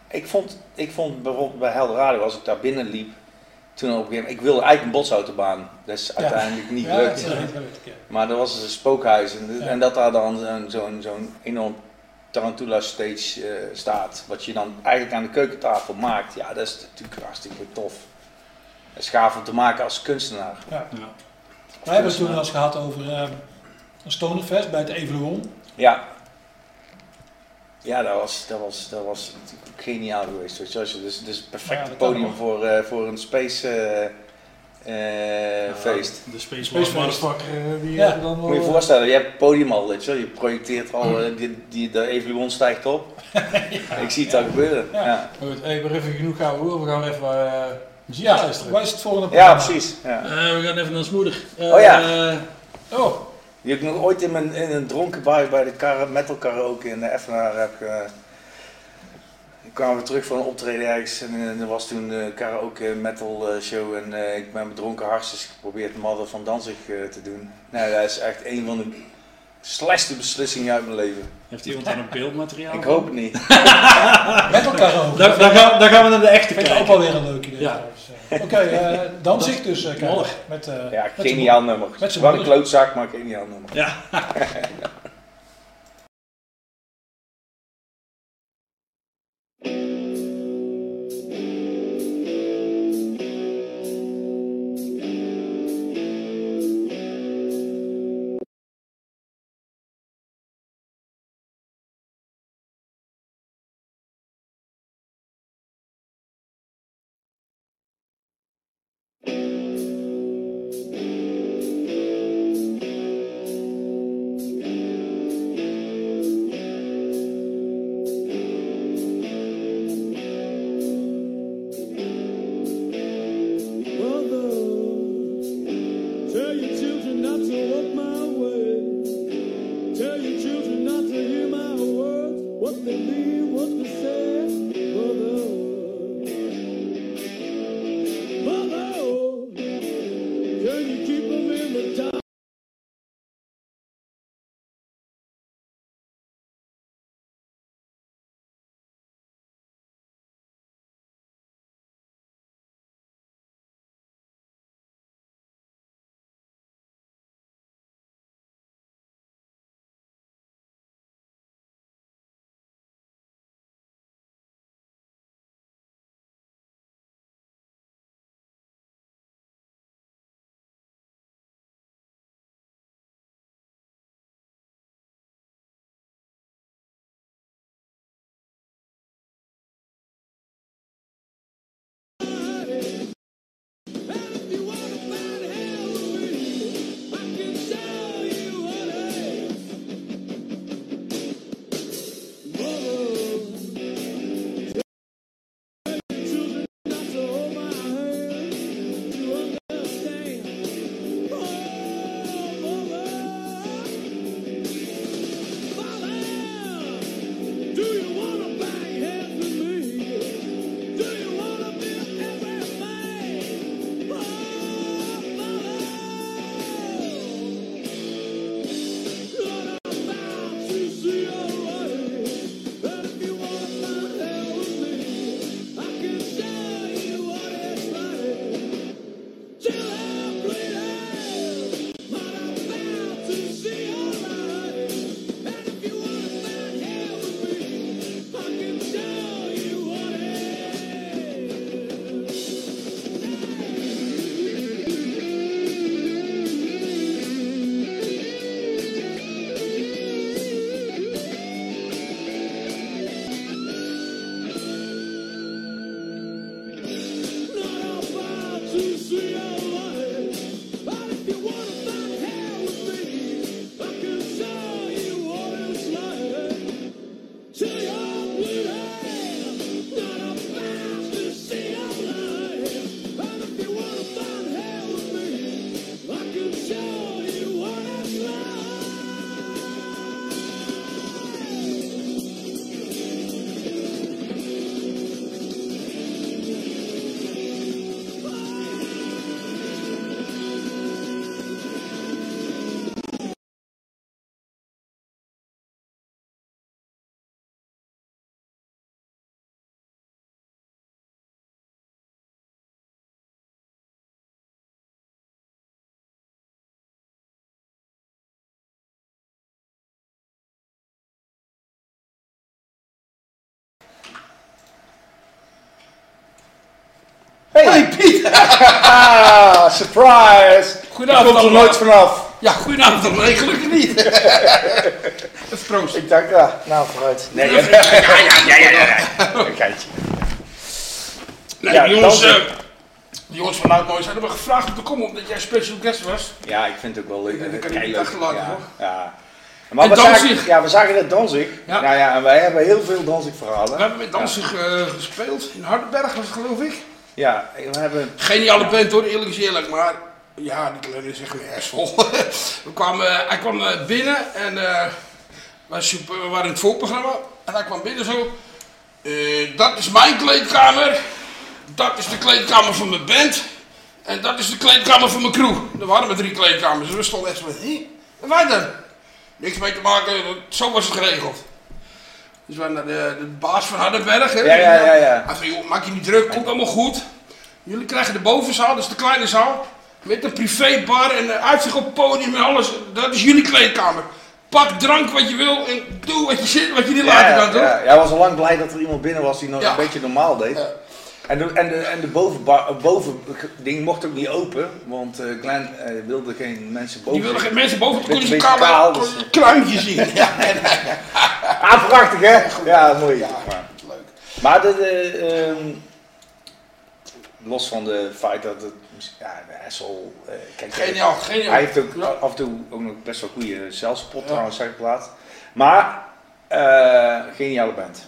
ik, vond, ik vond bijvoorbeeld bij Helder Radio, als ik daar binnen liep, toen op een gegeven moment, ik wilde eigenlijk een botsoutobaan, dat is uiteindelijk niet ja, gelukt. ja. Maar er was een spookhuis en, Ja. en dat daar dan zo'n zo'n enorm Tarantula stage eh, staat, wat je dan eigenlijk aan de keukentafel maakt, ja, dat is natuurlijk hartstikke tof. Dat is gaaf om te maken als kunstenaar. Ja. Ja. Wij hebben het toen wel eens gehad over eh, een Stonerfest bij het Evoluon. Ja. Ja, dat was, dat was, dat was geniaal geweest. Weet je. Dus, dus het perfecte Ja, dat kan podium voor, eh, voor een space eh, eh, feest. De Space Space Motherfucker die Ja. dan wel... Moet je je voorstellen, je hebt het podium al, weet je, je projecteert al, die, die, de Evoluon stijgt op. Ik zie het al gebeuren. Ja. Ja, Goed, hey, maar even genoeg gaan we We gaan even eh muziek Ja, luisteren. waar is het volgende ja. programma? precies. Ja. Eh, we gaan even naar Smoeder. Eh, Oh ja. Oh, Die heb ik nog ooit in, mijn, in een dronken bui bij de kara- metal karaoke in de Effenaar heb ik, eh, ik kwam weer terug van een optreden ergens en eh, er was toen de karaoke metal eh, show en eh, ik ben met dronken hartstikke geprobeerd Mother van Danzig eh, te doen. Nou, dat is echt een van de slechtste beslissingen uit mijn leven. heeft iemand dan een beeldmateriaal? Ik hoop het niet. met elkaar ook. Dan, dan, gaan, dan gaan we naar de echte ook kijken. wel weer een leuk idee. Ja. Oké, eh, dan zie ik dus eh. Mollig. met, eh, Ja, met geniaal nummer. met Wat een klootzak, maar geniaal nummer. Ja. Hey, Piet! ah, surprise! Goedenavond Komt er allemaal. nooit vanaf. Ja, goedenavond allemaal. Nee, gelukkig niet. Even proost. Ik dacht, ja, nou vooruit. Nee, ja, Ja, ja, ja, een geitje. Nee, Ja, jongens, de jongens van Oud Noois hebben me gevraagd om te komen omdat jij special guest was. Ja, ik vind het ook wel leuk. Dat kan ik niet leuk. achterlaten, ja. hoor. Ja. Maar En we Danzig. zagen, ja, we zagen net Danzig. Ja. Nou ja, en wij hebben heel veel Danzig We verhalen. hebben met Danzig eh, gespeeld. In Hardenberg was het geloof ik. Ja, we hebben... Geniale band hoor, eerlijk is eerlijk. Maar ja, die kleine is echt een we kwamen, hij kwam eh, binnen en super- we waren in het voorprogramma. En hij kwam binnen zo. eh, dat is mijn kleedkamer. Dat is de kleedkamer van mijn band. En dat is de kleedkamer van mijn crew. Er waren maar drie kleedkamers. Dus we stonden echt van, hé, en wij dan? Niks mee te maken, zo was het geregeld. Dus wij naar de, de baas van Hardenberg. Hè, Ja, ja, ja, ja. Hij zei, joh, maak je niet druk, komt allemaal goed. Jullie krijgen de bovenzaal, dus de kleine zaal. Met een privébar en een uitzicht op het podium en alles. Dat is jullie kleedkamer. Pak drank wat je wil en doe wat je, zit, wat je niet laten ja, kan, toch? ja, jij was al lang blij dat er iemand binnen was die nog een beetje normaal deed. En de, en de, en de eh, boven ding mocht ook niet open, want eh Glenn eh, wilde geen mensen boven. Die willen geen mensen boven Beetje- kunstkamer beetje kaal, dus- een zien. Ja, Ah, prachtig hè? Ja, mooi. ja, maar leuk. maar de, de, ehm, los van de feit dat het, ja, asshole, eh, kijk, Geniaal, geniaal. hij heeft ook Ja. af en toe ook nog best wel goede zelfspot trouwens, zeg ik laat. Maar, eh, geniale band.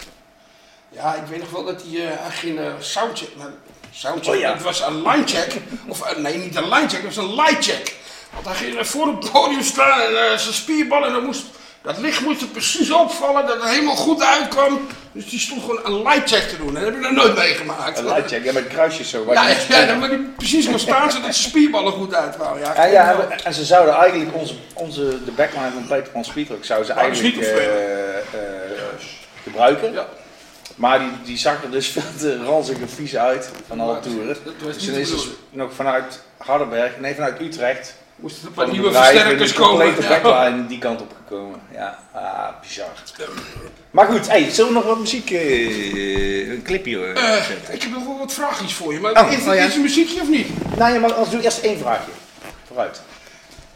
Ja, ik weet nog wel dat hij, eh, hij ging eh, soundcheck. Nou, soundcheck, Oh ja. dat was een linecheck. Of eh, nee, niet een linecheck, dat was een lightcheck. Want hij ging voor het podium staan en zijn spierballen, dat, moest, dat licht moest er precies opvallen, dat het helemaal goed uitkwam. Dus die stond gewoon een lightcheck te doen. En dat heb ik nog nooit meegemaakt. Een lightcheck, ja, met kruisjes zo. waar Ja, je ja, dan moet hij precies gaan staan zodat zijn spierballen goed uitkwamen. Ja, Ja, ja, en, en ze zouden eigenlijk onze, onze, de backline van Peter van Speedrock zouden ze Maar eigenlijk gebruiken. Ja. Maar die, die zag er dus veel te ranzig en vies uit van alle toeren. Dus toen de is dus nog vanuit Hardenberg, nee vanuit Utrecht, Moest er een paar nieuwe versterkers een complete komen. Backline die kant op gekomen. Ja, ah, bizar. Maar goed, hey, zullen we nog wat muziek, eh, een clipje eh, Eh, zetten? ik heb nog wel wat vraagjes voor je, maar Oh, is, oh ja. is een muziekje of niet? Nou ja, maar als doe eerst één vraagje. Vooruit.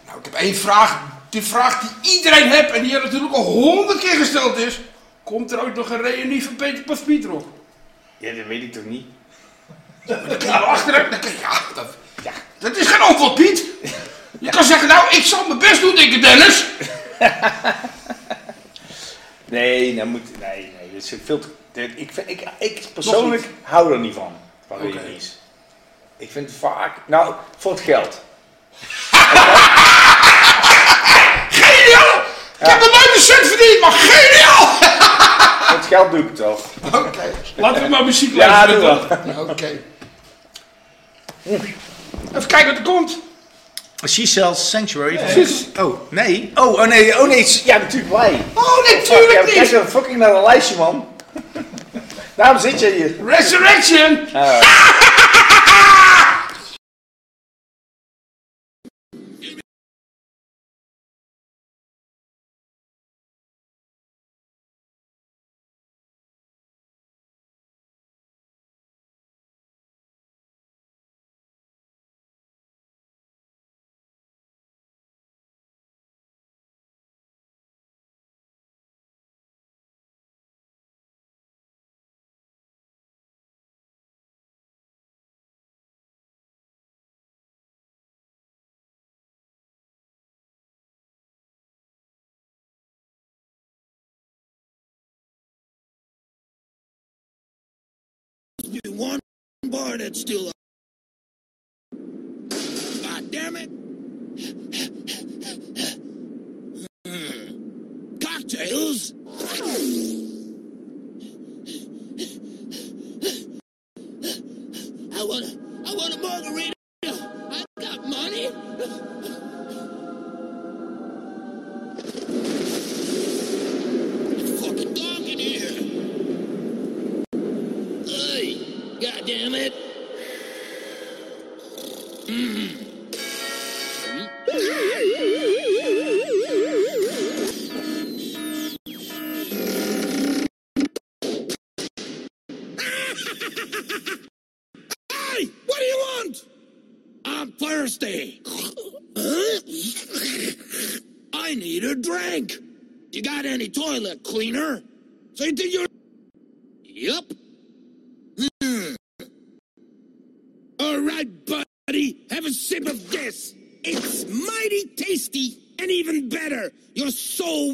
Nou, ik heb één vraag. Die vraag die iedereen heeft en die er natuurlijk al honderd keer gesteld is. Komt er ooit nog een reunie van Peter Pas Pietrop? Ja, dat weet ik toch niet? Dan kun je wel achteruit. Dan kun je, ja, dat, ja, dat is geen antwoord, Piet. Je kan zeggen, nou, ik zal mijn best doen, dikke Dennis. Nee, dat moet. Nee, nee, dit is veel te. ik, vind, ik, ik persoonlijk hou er niet van. Van reunies. Ik vind het vaak. Nou, voor het geld. Geniaal! Ik heb nog nooit een cent verdiend, maar geniaal! Het geld doe ik het wel. Oké, laten we maar muziek Ja, luisteren. Ja, Oké. Even kijken wat er komt. She sells sanctuary. Precies. Oh, nee. Oh, oh nee. Oh nee. Ja, natuurlijk wij. Oh, natuurlijk kijk niet! dan fucking naar een lijstje, man. Daarom zit je hier. Resurrection! Ah. Be one bar that's still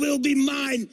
it'll be mine.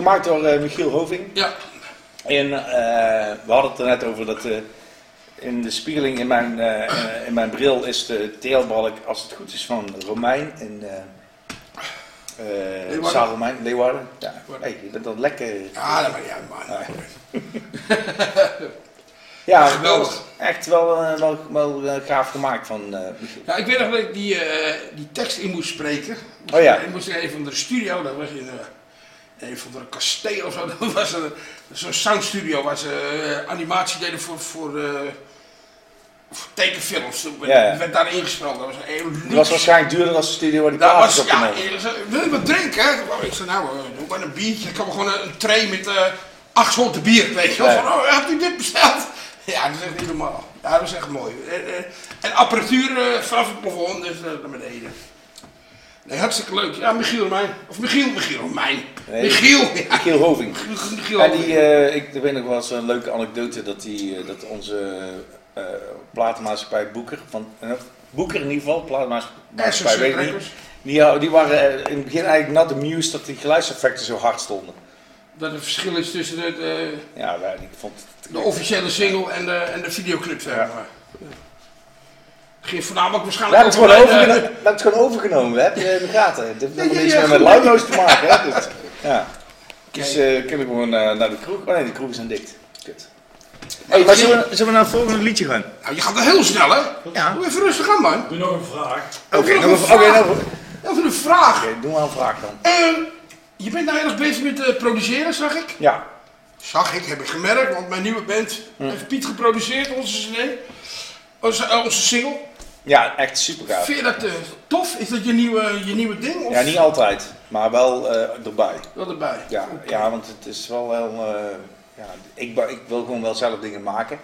Gemaakt door eh, Michiel Hoving. Ja, En eh, we hadden het er net over dat eh, in de spiegeling in mijn, in mijn bril is de teelbalk, als het goed is, van Romein in uh, Leeuwarden. Zaal Romein, Leeuwarden. Ja, hey, je bent dan lekker. ja dat maakt niet uit, man. Ja, Geweldig. echt wel, wel, wel eh, gaaf gemaakt van. Ja, ik weet nog dat ik die, die tekst in moest spreken. Oh ja. Ik moest een van de studio, dat was eh, een van de kasteel of zo. Dat was een- zo'n soundstudio waar ze eh, animatie deden voor, voor, eh, tekenfilms. Toen werd, Ja, ja. werd daar ingesproken. Dat was een waarschijnlijk duurder dan de studio waar die Dat plaat was, is ja, wil je wat drinken? hè? Ik zei, nou, eh, doe maar een biertje. Ik had gewoon een, een tray met acht soorten bier, weet je wel. Ja. Van, oh, hebt u dit besteld? Ja, dat is echt niet normaal. Ja, dat is echt mooi. En, en apparatuur vanaf het plafond, dus naar beneden. Nee, hartstikke leuk. Ja, Michiel Romein. Of Michiel, Michiel Romein. Nee, Michiel. Ja. Michiel Hoving. Michiel. En die, eh, ik er weet nog wel eens een leuke anekdote dat, die, eh, dat onze eh platenmaatschappij Boeker, van, Boeker in ieder geval, platenmaatschappij, weet ik niet, die, die waren in het begin eigenlijk not amused dat die geluidseffecten zo hard stonden. Dat het verschil is tussen de, de, Ja, ik vond het de officiële single en de, en de videoclip, zeg maar. Ging voornamelijk waarschijnlijk hebben het gewoon, eh, het gewoon overgenomen, heb je in de gaten. Het heeft ja, meer met. Loudnoise te maken. Hè? Dus, ja. Dus eh kunnen we gewoon eh, naar de kroeg. Oh nee, de kroeg zijn dicht. Kut. Hey, maar zullen we, zullen we naar het volgende liedje gaan? Nou, je gaat er heel snel, hè? Ja. Doe even rustig aan, man. Doe nog een vraag. Oké, Nog nog een vraag. nog- Even een vraag. oké, doe maar een vraag dan. Ehm, je bent nou erg bezig met eh, produceren, zag ik. Ja. Zag ik, heb ik gemerkt, want mijn nieuwe band heeft Piet geproduceerd, onze CD. Onze, eh, onze single. Ja, echt super gaaf. Vind je dat eh, tof? Is dat je nieuwe, je nieuwe ding? Of Ja, niet altijd, maar wel eh, erbij. wel erbij? Ja, ja, want het is wel heel. eh, ja, ik, ba- ik wil gewoon wel zelf dingen maken.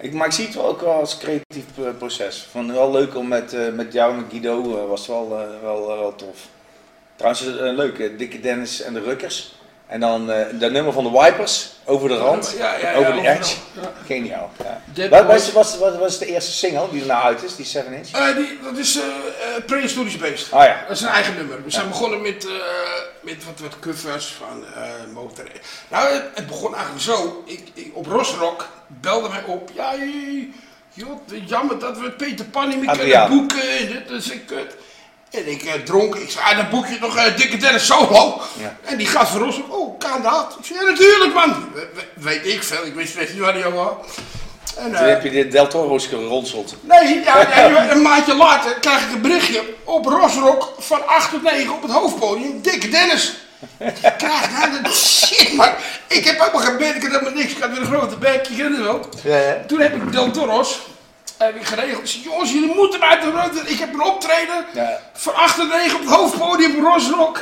Ik, maar ik zie het wel ook wel als creatief eh, proces. Van wel leuk om met, eh, met jou en met Guido, eh, was wel, eh, wel, eh, wel tof. Trouwens, eh, leuk, eh, Dikke Dennis en de Rukkers. En dan eh dat nummer van de Wipers, over de rand, Ja, ja, ja, over de edge. Geniaal. Wat, was, was, was, was de eerste single die er nou uit is, die 7 inch? Eh, die, dat is eh, Prehistorisch Beest. Ah ja. Dat is een eigen nummer. We zijn begonnen met, eh, met wat, wat covers van motor. Nou, het, het begon eigenlijk zo. Ik, ik, op Rosrock belde mij op. Ja, joh, jammer dat we Peter Pan niet meer kunnen boeken. En dit is een kut. En ik eh, dronk. Ik zei, ah, dan boek je nog eh, Dikke Dennis solo. Ja. En die gast van Rosrock, oh, kan dat? Ik zei, ja, natuurlijk man. We- we- weet ik veel. Ik wist echt niet waar die over was. En, Toen eh, heb je de Del Toro's geronseld. Nee, ja, nee, een maandje later krijg ik een berichtje op Rosrock van 8 tot 9 op het hoofdpodium. Dikke Dennis. Ik krijg nou dat shit, man. Ik heb helemaal geen bed, ik heb helemaal niks. Ik had weer een grote bek, je kent het wel. Ja, ja. Toen heb ik Del Toros heb ik geregeld. Zei, jongens, jullie moeten mij te rotten. Ik heb een optreden Ja. van 8 tot 9 op het hoofdpodium Rosrock.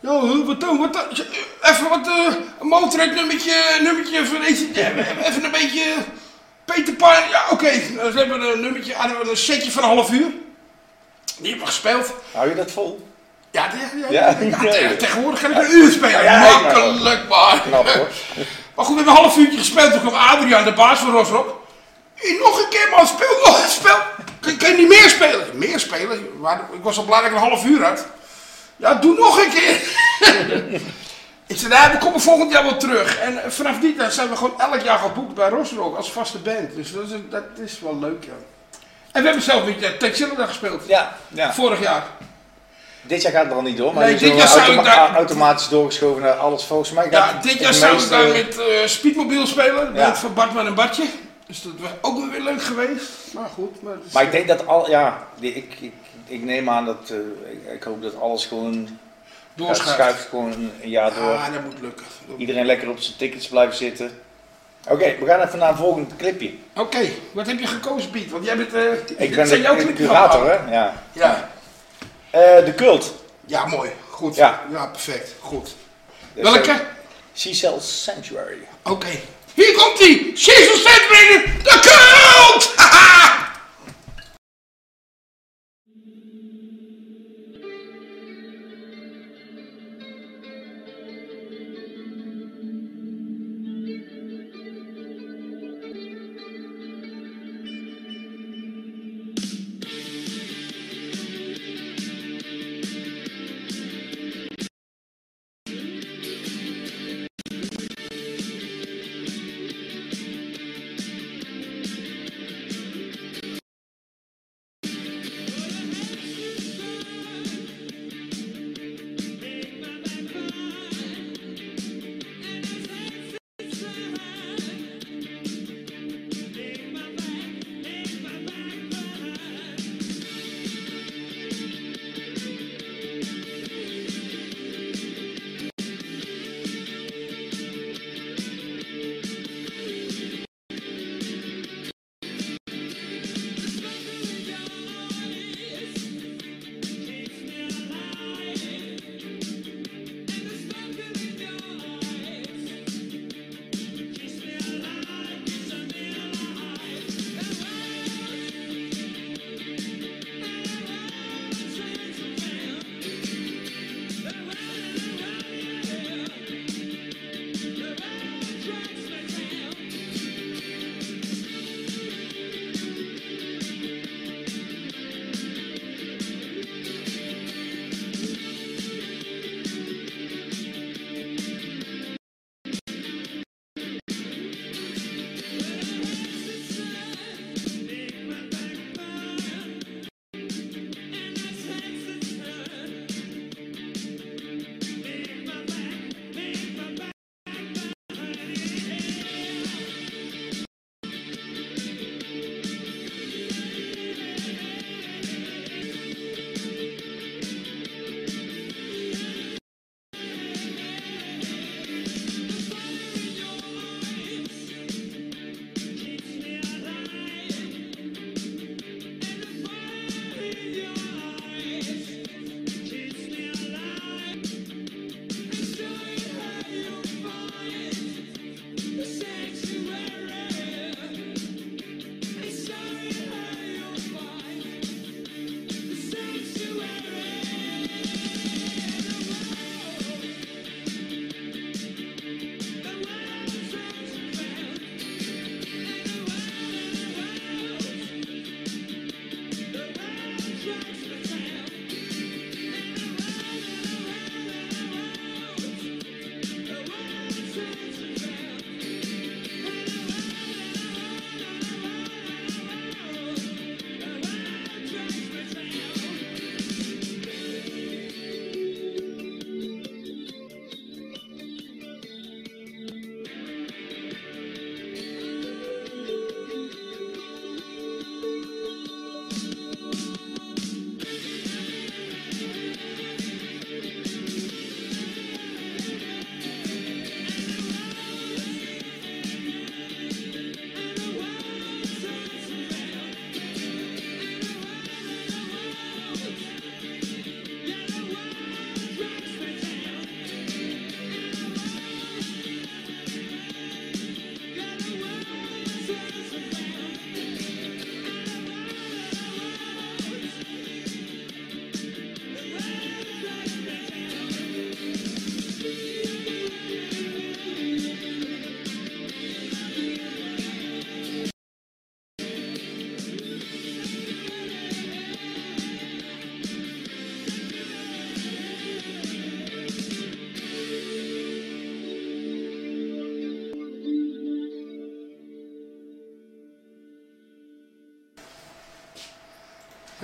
Huh, wat dan, wat dan? Zei, eh, Even wat, eh, een motorhead nummertje, nummertje van, even een beetje... Peter Pan, ja oké, we hebben een nummertje, een setje van een half uur. Die hebben we gespeeld. Hou je dat vol? Ja, ja, Ja, ja, ja. te- tegenwoordig kan ik een uur spelen. Makkelijk maar. Knap hoor. Maar goed, we hebben een half uurtje gespeeld. Toen kwam Adriaan, de baas van Rosrock. Nog een keer man, speel nog een spel. Kan je niet meer spelen? Meer spelen? Maar Ik was al blij dat ik een half uur had. Ja, doe nog een keer. ik zei, nou, we komen volgend jaar wel terug. En eh, vanaf die tijd zijn we gewoon elk jaar geboekt bij Rosrock als vaste band. Dus dat is, dat is wel leuk, ja. En we hebben zelf met uh, Texilla gespeeld. Ja, ja. Vorig jaar. Dit jaar gaat het al niet door, maar Nee, dit jaar zo zou ik daar- automatisch doorgeschoven naar alles volgens mij. Ja, dit jaar zou ik daar met eh Speedmobiel spelen. Ja. Met van Bartman en Bartje. Dus dat was ook wel weer leuk geweest. Maar goed. Maar, is- Maar ik denk dat al, ja, ik, ik, ik neem aan dat, eh, ik, ik hoop dat alles gewoon doorschuift. schuift gewoon een jaar door. Ja, dat moet lukken. Iedereen lekker op zijn tickets blijven zitten. Oké, we gaan even naar een volgend clipje. Oké, wat heb je gekozen, Piet? Want jij bent. eh Ik ben zijn jouw de, clipjes curator, hè? Ja. Ja. Eh, de cult. ja, mooi. Goed. Ja. Ja, perfect. Goed. Dus, Welke? eh, Cecil Sanctuary. Oké. Hier komt ie! Jesus Sandbergen, de cult!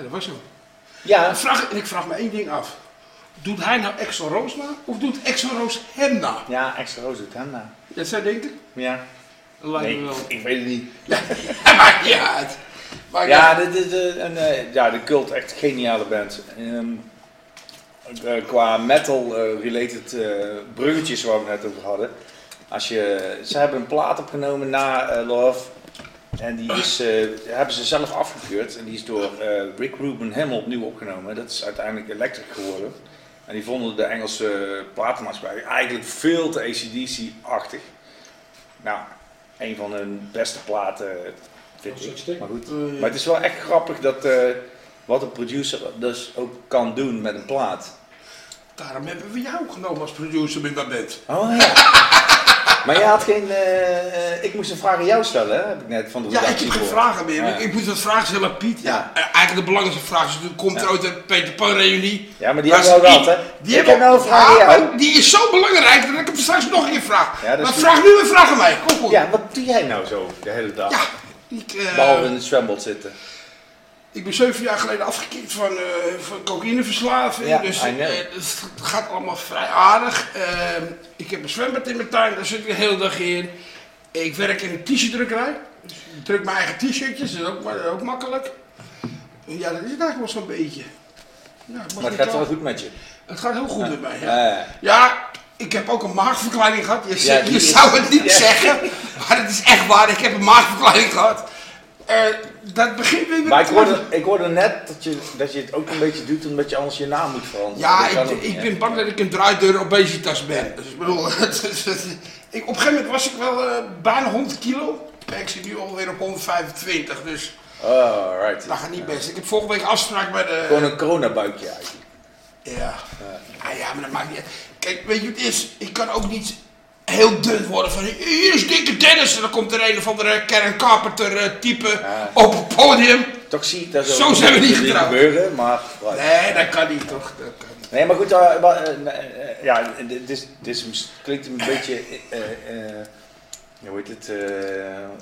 Dat was zo. Ja, En, vraag, en ik vraag me één ding af. Doet hij nou Exo Roos na? Of doet Exo Roos hem na? ja, extra roos doet hem nou. Dat zou denken? Ja. Dat lijkt Nee, me wel. ik weet het niet. Maakt niet uit. Maakt Ja, dit is een, eh, ja, de cult echt geniale band. Ehm, eh, qua metal-related eh, bruggetjes waar we het net over hadden. Als je, ze hebben een plaat opgenomen na Love. En die is, eh, hebben ze zelf afgekeurd. En die is door eh, Rick Rubin helemaal opnieuw opgenomen. Dat is uiteindelijk Electric geworden. En die vonden de Engelse platenmaatschappij eigenlijk veel te ACDC-achtig. Nou, een van hun beste platen vind ik. Maar goed. Maar het is wel echt grappig dat eh, wat een producer dus ook kan doen met een plaat. Daarom hebben we jou genomen als producer met dat band. Oh ja. maar jij had geen. eh, eh, ik moest een vraag aan jou stellen, hè? heb ik net van de Ja, ik heb geen vragen meer. Ja. Ik moet wat vragen stellen aan Piet. Ja. Ja. Eigenlijk de belangrijkste vraag is, komt er ooit een Peter Pan reunie? Ja, maar die hebben we al die- gehad, hè? Die ik heb nou een vraag aan jou. Die is zo belangrijk dat ik hem straks nog een keer vraag. Maar goed. vraag nu een vraag aan mij. Kom goed. Ja, wat doe jij nou zo de hele dag? Ja, ik, eh, Behalve in het zwembad zitten. Ik ben zeven jaar geleden afgekikt van, eh, van cocaïneverslaving. Ja, dus dus het gaat allemaal vrij aardig. Eh, ik heb een zwembad in mijn tuin, daar zit ik de hele dag in. Ik werk in een t-shirtdrukkerij. Dus ik druk mijn eigen t-shirtjes, dat is ook, maar- ook makkelijk. Ja, dat is het eigenlijk wel zo'n beetje. Ja, Maar het gaat wel goed met je. Het gaat heel goed met mij. Ja. Ja. Ik heb ook een maagverkleining gehad. Je, Ja, je zou het niet zeggen, maar het is echt waar. Ik heb een maagverkleining gehad. Eh, dat begint weer met Maar ik hoorde, ik hoorde net dat je, dat je het ook een beetje doet omdat je anders je naam moet veranderen. Ja, ik, ook ik ben bang dat ik een draaideur obesitas ben. Dus ik bedoel, ik, op een gegeven moment was ik wel eh, bijna 100 kilo. Ik zit nu alweer op 125, dus Oh, right. dat gaat niet best. Ik heb volgende week afspraak bij de... Gewoon een coronabuikje eigenlijk. Ja. Ah, ja, maar dat maakt niet uit. Kijk, weet je wat het is? Ik kan ook niet heel dun worden van hier is dikke Dennis en dan komt er een of andere Karen Carpenter eh, type Ja. op het podium. Toch zie ik dat Zo zijn we niet getrouwd. gebeuren, maar... right. Nee, dat kan niet toch? Dat kan niet. Nee, maar goed, eh, maar, eh, ja, dit, is, dit klinkt een beetje, hoe heet het? eh,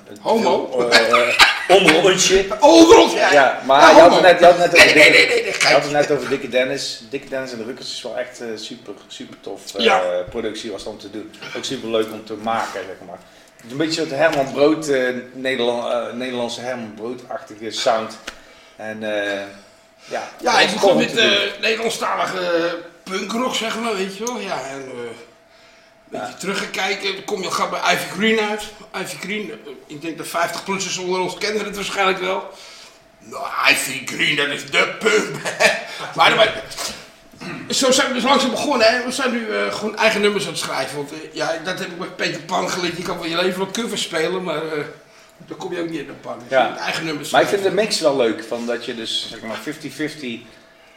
het- Homo? eh, eh, onderontje. Overal, ja. Ja, maar Ja, je, had het net, je had het net over Nee, nee, Dikke- nee, je had het net over Dikke Dennis. Dikke Dennis en de Rukkers is wel echt eh, super, super tof eh, Ja. productie was om te doen. Ook super leuk om te maken, zeg maar. Het is een beetje soort Herman Brood, eh, Nederland, eh, Nederlandse Herman Brood-achtige sound. En eh, ja, Ja, ik begon met eh Nederlandstalige eh, punkrock, zeg maar, weet je wel. Ja, en eh, beetje teruggekijken. Dan kom je al gauw bij Ivy Green uit. Ivy Green, eh, ik denk dat 50-plussers onder ons kennen het waarschijnlijk wel. Nou, Ivy Green, dat is de punk. maar, maar zo zijn we dus langzaam begonnen. Hè. We zijn nu eh, gewoon eigen nummers aan het schrijven. Want eh, ja, dat heb ik met Peter Pan geleerd. Je kan wel je leven wel covers spelen, maar dan kom je ook niet in de pan. Dus Ja. eigen nummers Maar ik vind de mix wel leuk, van dat je dus zeg maar 50-50,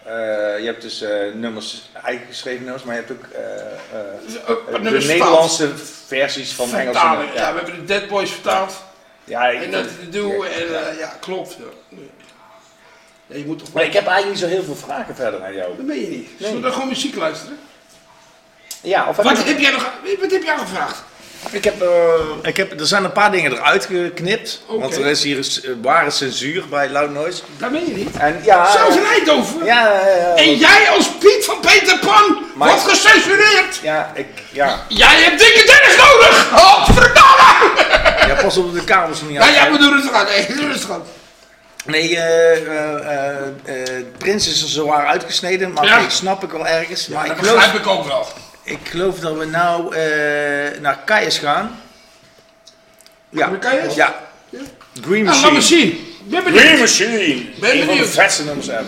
eh, je hebt dus eh, nummers, eigen geschreven nummers, maar je hebt ook eh, de. Nederlandse versies van Engelse nummers. Ja, we hebben de Dead Boys vertaald. Ja, ik, En dat te doen. ja, En ja. ja, klopt. Ja. Ja, je moet toch Maar ik heb eigenlijk niet zo heel veel vragen verder aan jou. Dat ben je niet. Zullen we dan gewoon muziek luisteren? Ja, of heb Wat je- heb jij nog wat heb jij gevraagd? Ik heb, eh, ik heb, er zijn een paar dingen eruit geknipt, want er is hier uh, ware censuur bij Loud Noise. Dat ben je niet. En ja, Zelfs in Eindhoven. ja, ja, ja, En jij als Piet van Peter Pan Maar- wordt gecensureerd. ja, ik, ja, Jij hebt dikke Dennis nodig. Oh, verdomme. ja, pas op de kamers er niet Nou ja, we doen het gaan. Nee, we doen het gaan. Nee, eh, eh, eh, eh, Prins is er zwaar uitgesneden, maar Ja. dat snap ik wel ergens. maar dat ik geloof, begrijp ik ook wel. Ik geloof dat we nou eh, naar Kaius gaan. Ja, Naar Kaius? ja. Ja. Green laat Machine. me zien. Ik Ben benieuwd. Green Machine! Ben een van de benieuwd. vetste nummers ever.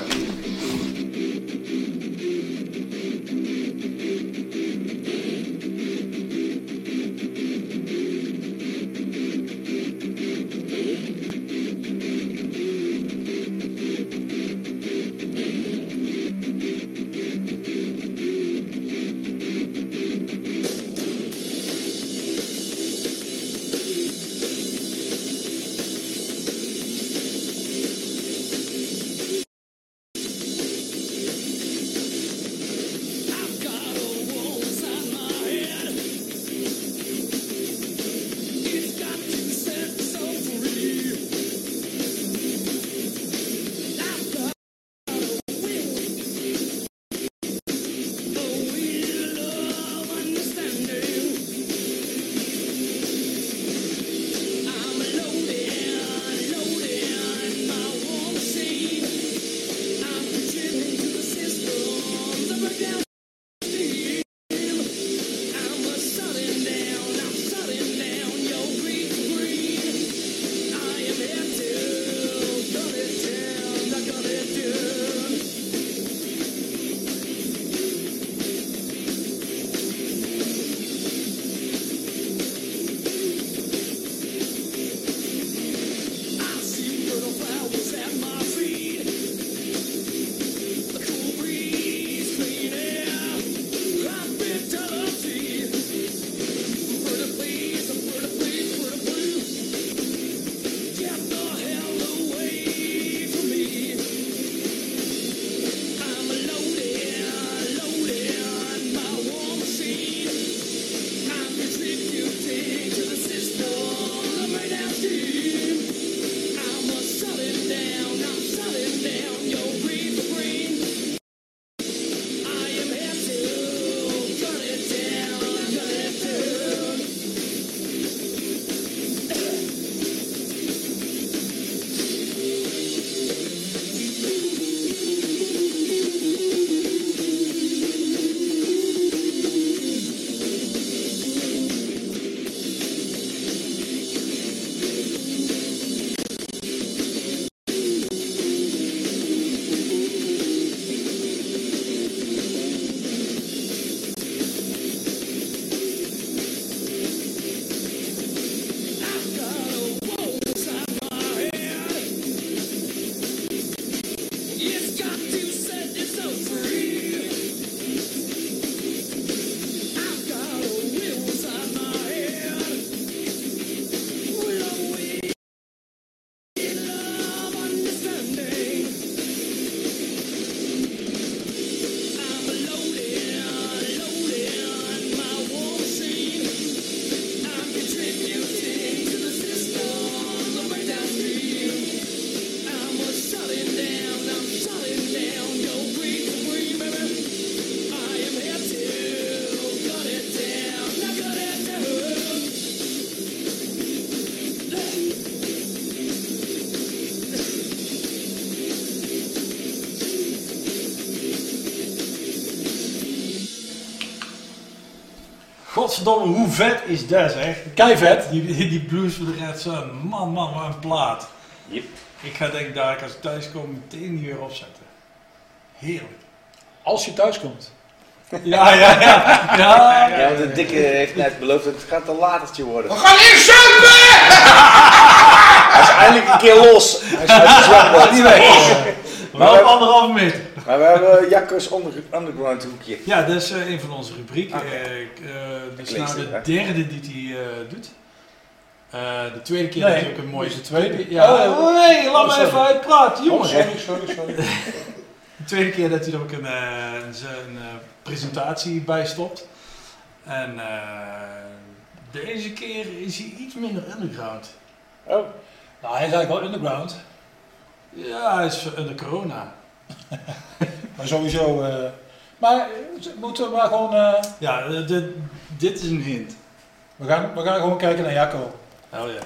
Godverdomme, hoe vet is dat zeg? Keivet. Die, die, die Blues for the Red Sun, man, man, wat een plaat. Yep. Ik ga denk ik daar als ik thuis kom meteen die weer opzetten. Heerlijk. Als je thuis komt. Ja, ja, ja. ja. Ja, want de dikke heeft net beloofd dat het gaat een latertje worden. We gaan hier zuipen! Hij is eindelijk een keer los. Hij is uit het zwembad. Niet weg. Wel op anderhalve meter. Maar we hebben onder, underground hoekje. Ja, dat is eh, een van onze rubrieken. Oké. Eh, eh, is lees nou de hè? derde die hij eh, doet. Eh, de tweede keer Nee, dat hij ook een mooie... de tweede. Ja. Oh, nee, laat oh, me even uitpraten, Oh, jongen. sorry, sorry, sorry. De tweede keer dat hij er ook een, een, een, eh, presentatie bij stopt. En eh, deze keer is hij iets minder underground. Oh, Nou, hij is eigenlijk wel underground. Ja, hij is under corona. Maar sowieso. eh, maar eh, moeten we maar gewoon. eh, Ja, dit, dit is een hint. we, gaan, we gaan gewoon kijken naar Jacco. Oh ja.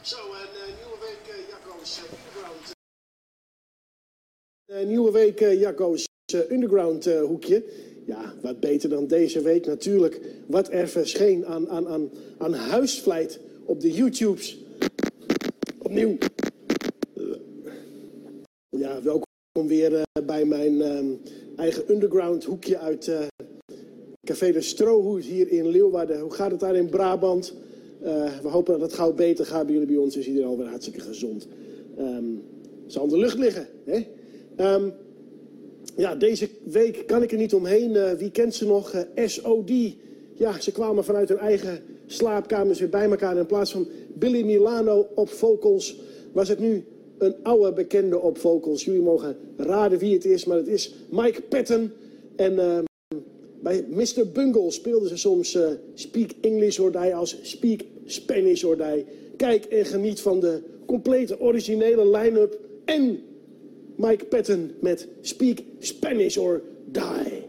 Zo, en eh, nieuwe week Jacco's Underground. Nieuwe week Jacco's Underground eh, hoekje. Ja, wat beter dan deze week natuurlijk. Wat er verscheen aan, aan, aan, aan huisvlijt op de YouTubes. Opnieuw. Eh, ja, welkom weer eh, bij mijn ehm, eigen underground hoekje uit eh, Café de Strohoed hier in Leeuwarden. Hoe gaat het daar in Brabant? We hopen dat het gauw beter gaat bij jullie. Bij ons is iedereen alweer hartstikke gezond. Ehm zal in de lucht liggen. Hè? Ehm, ja, deze week kan ik er niet omheen. Wie kent ze nog? SOD. Ja, ze kwamen vanuit hun eigen slaapkamers weer bij elkaar. In plaats van Billy Milano op vocals was het nu een oude bekende op vocals. Jullie mogen raden wie het is, maar het is Mike Patton. En ehm, bij Mr. Bungle speelden ze soms eh, Speak English or Die als Speak Spanish or Die. Kijk en geniet van de complete originele line-up en Mike Patton met Speak Spanish or Die.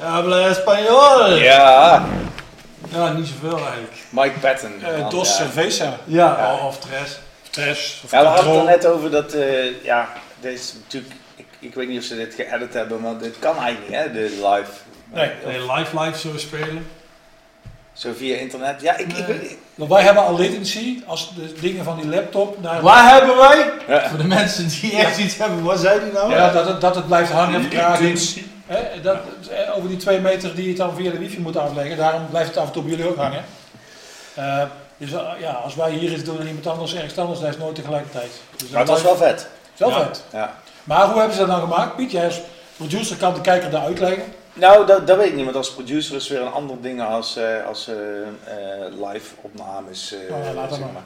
Habla español! Ja, Ja, niet zoveel eigenlijk. Mike Patton. Eh, Dos ja. Cerveza. Ja, Ja. of Tres. Trash. Of Ja, we hadden het er net over dat, eh, ja, dit is natuurlijk, ik, ik weet niet of ze dit geëdit hebben, maar dit kan eigenlijk niet, hè, de live Nee. Nee, live live zo spelen. Zo via internet. Ja, ik, ik weet niet. Want wij hebben al latency als de dingen van die laptop naar... Waar hebben wij? Ja. Voor de mensen die echt iets hebben, wat zei die nou? Ja, dat het, dat het blijft hangen. Latency. Hè, dat, eh, over die twee meter die je dan via de wifi moet afleggen, daarom blijft het af en toe bij jullie ook hangen. Eh, dus eh, ja, als wij hier iets doen en iemand anders ergens anders, dat is nooit tegelijkertijd. Dus Maar het was wel vet. wel Ja. vet. Ja. Maar hoe hebben ze dat nou gemaakt? Piet, jij als producer kan de kijker daar uitleggen. Nou, dat, dat weet ik niet, want als producer is weer een ander ding als, eh, als live opnames. ja, laat dat zeg maar.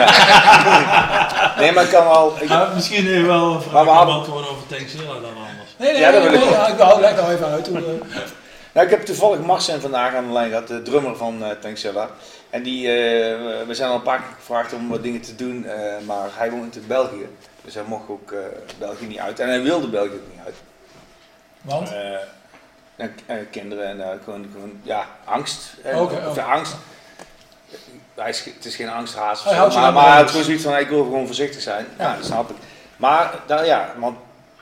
Ja. nee, maar ik kan wel. Ik, misschien even wel een vraag Maar we hadden- beantwoorden over Tankzilla dan anders. Nee, nee, Ja, dat wil ik ook. ik leg nou even uit. Hoe, nou, ik heb toevallig Marcel vandaag aan de lijn gehad, de drummer van Tankzilla. En die, eh, we zijn al een paar keer gevraagd om wat dingen te doen, eh, maar hij woont in België. Dus hij mocht ook België niet uit. En hij wilde België ook niet uit. want? En, eh, kinderen en gewoon, gewoon, ja, angst. of ja, angst. Hij is, het is geen angsthaas zich maar, maar de gewoon zoiets van, ik wil gewoon voorzichtig zijn. Ja, Ja. dat snap ik. Maar, daar, ja, want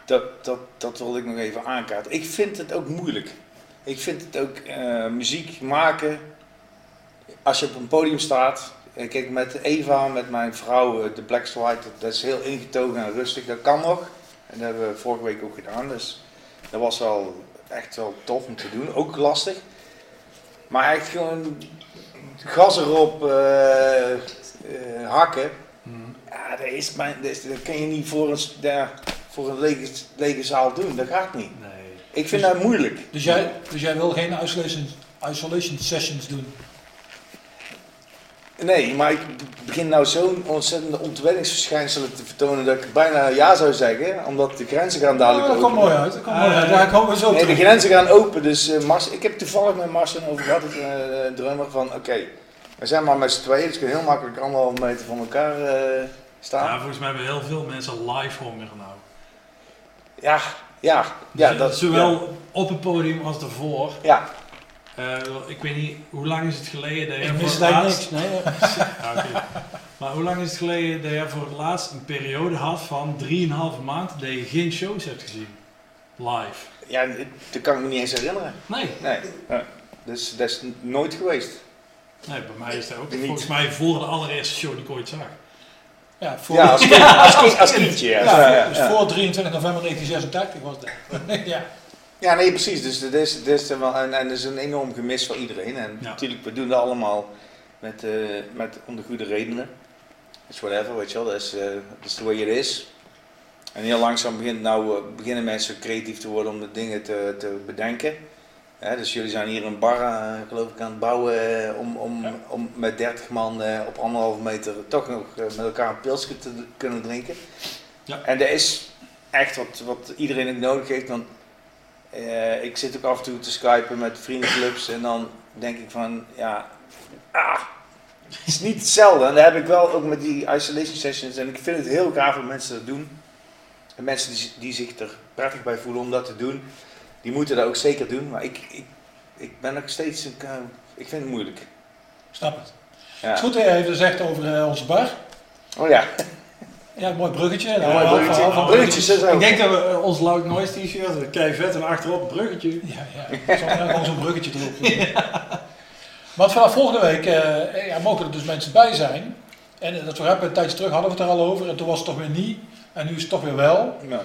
dat, dat, dat wilde ik nog even aankaarten. Ik vind het ook moeilijk. Ik vind het ook eh, muziek maken, als je op een podium staat. eh, Kijk, met Eva, met mijn vrouw, eh, de Black White, dat, dat is heel ingetogen en rustig. Dat kan nog. En dat hebben we vorige week ook gedaan. Dus dat was wel echt wel tof om te doen. Ook lastig. Maar echt gewoon gas erop hakken. Ja, dat, is mijn, dat, is- dat kan je niet voor een, ja, voor een lege, lege zaal doen. Dat gaat niet. Nee. Ik vind dat moeilijk. Dus jij, dus jij wil geen isolation, isolation sessions doen? Nee, maar ik begin nou zo'n ontzettende ontwenningsverschijnselen te vertonen dat ik bijna ja zou zeggen, omdat de grenzen gaan dadelijk Oh, dat komt open. mooi uit. Dat komt mooi uit. Daar komen we zo Nee, de grenzen gaan open. Dus eh, Mars, ik heb toevallig met Marcel over gehad, het eh, drummer, van oké, we zijn maar met z'n tweeën, dus we kunnen heel makkelijk anderhalve meter van elkaar eh, staan. Ja, volgens mij hebben heel veel mensen live honger nou. Ja, ja, ja. Dus, dat, Zowel op het podium als ervoor. Ja, Eh, ik weet niet, hoe lang is het geleden dat je Ik voor mis het daar laatst... niks. Nee, Ja, oké. Maar hoe lang is het geleden dat je voor het laatst een periode had van 3,5 maand dat je geen shows hebt gezien? Live. ja, dat kan ik me niet eens herinneren. Nee. Nee, ja. dus dat is nooit geweest. Nee, bij mij is dat ook Niet. volgens mij voor de allereerste show die ik ooit zag. Ja, voor, Ja, als, kind, als, kind, als kindje. Ja, ja, ja, ja, dus voor 23 november 1986 was dat. ja. Ja, nee, precies. Dus dat is, dat is er wel, en, en dat is een enorm gemis voor iedereen. En Ja. natuurlijk, we doen dat allemaal met, eh, met om de goede redenen. Dus whatever, weet je wel, dat is, eh, dat is the way it is. En heel langzaam begint nou, eh, beginnen mensen creatief te worden om de dingen te, te bedenken. Hè, dus jullie zijn hier een bar, eh, geloof ik, aan het bouwen eh, om, om, om met 30 man eh, op anderhalve meter toch nog met elkaar een pilsje te kunnen drinken. Ja. En dat is echt wat, wat iedereen ook nodig heeft. Want ik zit ook af en toe te skypen met vriendenclubs en dan denk ik van, ja, ah, het is niet hetzelfde. En dat heb ik wel ook met die isolation sessions en ik vind het heel gaaf dat mensen dat doen. En mensen die, die zich er prettig bij voelen om dat te doen, die moeten dat ook zeker doen. Maar ik, ik, ik ben nog steeds, een, eh, ik vind het moeilijk. Snap het. Ja. Is goed dat je even zegt over eh, onze bar. Oh ja, Ja, mooi bruggetje. Ja, Nou, mooi bruggetje. half- Bruggetjes is ook. Ik denk dat we eh, ons Loud Noise t-shirt, kei vet en achterop bruggetje. Ja, ja. Ik zo'n bruggetje erop doen. Want vanaf volgende week eh, ja, mogen er dus mensen bij zijn. En dat we hebben een tijdje terug hadden we het er al over. En toen was het toch weer niet. En nu is het toch weer wel. ja.